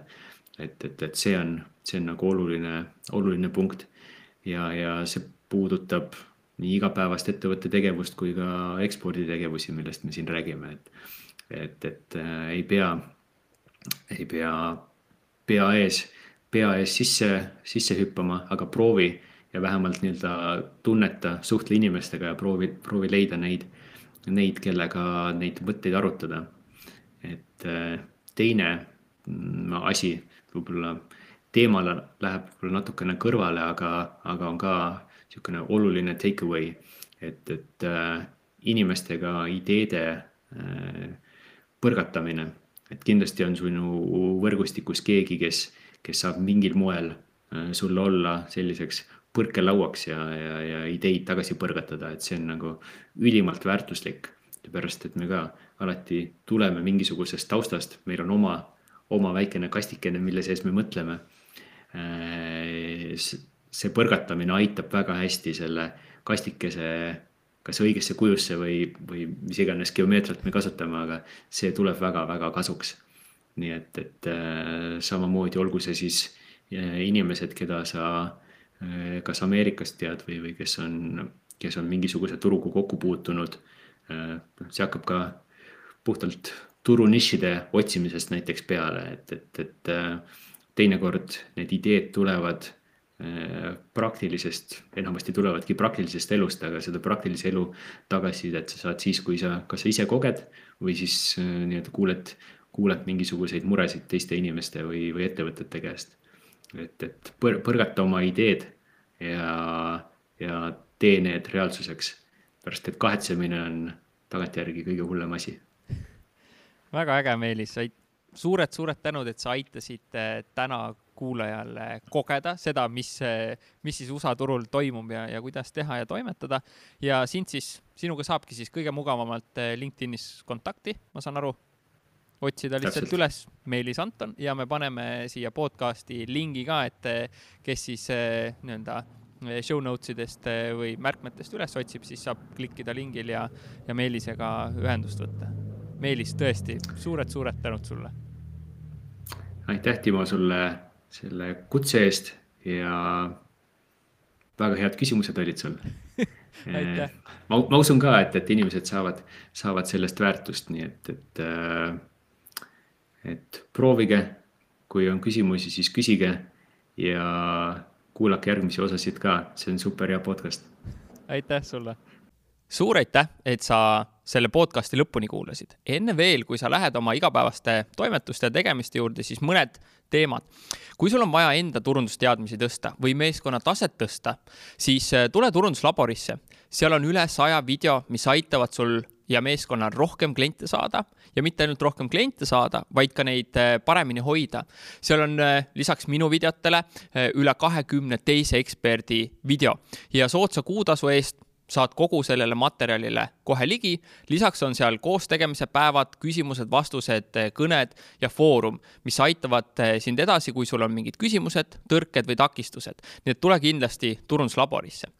et, et, et see on, see on nagu oluline, oluline punkt. ja, ja see puudutab nii igapäevast ettevõtte tegevust kui ka eksporditegevusi, millest me siin räägime, et. et, et äh, ei pea, ei pea pea ees, pea ees sisse, sisse hüppama, aga proovi ja vähemalt nii-öelda tunneta, suhtle inimestega ja proovi, proovi leida neid, neid, kellega neid mõtteid arutada. et äh, teine mm, asi võib-olla teemale läheb võib-olla natukene kõrvale, aga, aga on ka niisugune oluline take away, et, et äh, inimestega ideede äh, põrgatamine, et kindlasti on sinu võrgustikus keegi, kes, kes saab mingil moel äh, sulle olla selliseks põrkelauaks ja, ja, ja ideid tagasi põrgatada, et see on nagu ülimalt väärtuslik. seepärast, et me ka alati tuleme mingisugusest taustast, meil on oma oma väikene kastikene, mille sees me mõtleme. Äh, see põrgatamine aitab väga hästi selle kastikese kas õigesse kujusse või, või mis iganes geomeetriat me kasutame, aga see tuleb väga-väga kasuks. nii et, et äh, samamoodi olgu see siis äh, inimesed, keda sa kas Ameerikast tead või, või kes on, kes on mingisuguse turuga kokku puutunud. see hakkab ka puhtalt turunišide otsimisest näiteks peale, et, et, et äh, teinekord need ideed tulevad äh, praktilisest, enamasti tulevadki praktilisest elust, aga seda praktilise elu tagasisidet sa saad siis, kui sa, kas sa ise koged või siis äh, nii-öelda kuuled, kuuled mingisuguseid muresid teiste inimeste või, või ettevõtete käest. et, et põr-, põrgata oma ideed ja, ja tee need reaalsuseks. pärast, et kahetsemine on tagantjärgi kõige hullem asi väga äge, Meelis, suured-suured tänud, et sa aitasid äh, täna kuulajale kogeda seda, mis, mis siis USA turul toimub ja, ja kuidas teha ja toimetada. ja sind siis, sinuga saabki siis kõige mugavamalt äh, LinkedInis kontakti, ma saan aru, otsida lihtsalt Täpselt. üles Meelis Anton ja me paneme siia podcast'i lingi ka, et äh, kes siis nii-öelda show notes idest või märkmetest üles otsib, siis saab klikkida lingil ja, ja Meelisega ühendust võtta Meelis, tõesti suured-suured tänud sulle. aitäh, Timo, sulle selle kutse eest ja väga head küsimused olid sul ma, ma usun ka, et, et inimesed saavad, saavad sellest väärtust, nii et, et, et proovige. kui on küsimusi, siis küsige ja kuulake järgmisi osasid ka, see on super hea podcast. aitäh sulle suur aitäh, et sa selle podcasti lõpuni kuulasid. enne veel, kui sa lähed oma igapäevaste toimetuste ja tegemiste juurde, siis mõned teemad. kui sul on vaja enda turundusteadmisi tõsta või meeskonna taset tõsta, siis äh, tule turunduslaborisse. seal on üle saja video, mis aitavad sul ja meeskonnal rohkem kliente saada ja mitte ainult rohkem kliente saada, vaid ka neid äh, paremini hoida. seal on äh, lisaks minu videotele üle kahekümne teise eksperdi video ja soodsa kuutasu eest saad kogu sellele materjalile kohe ligi. lisaks on seal koostegemise päevad, küsimused-vastused, kõned ja foorum, mis aitavad eh, sind edasi, kui sul on mingid küsimused, tõrked või takistused. nii et tule kindlasti turunduslaborisse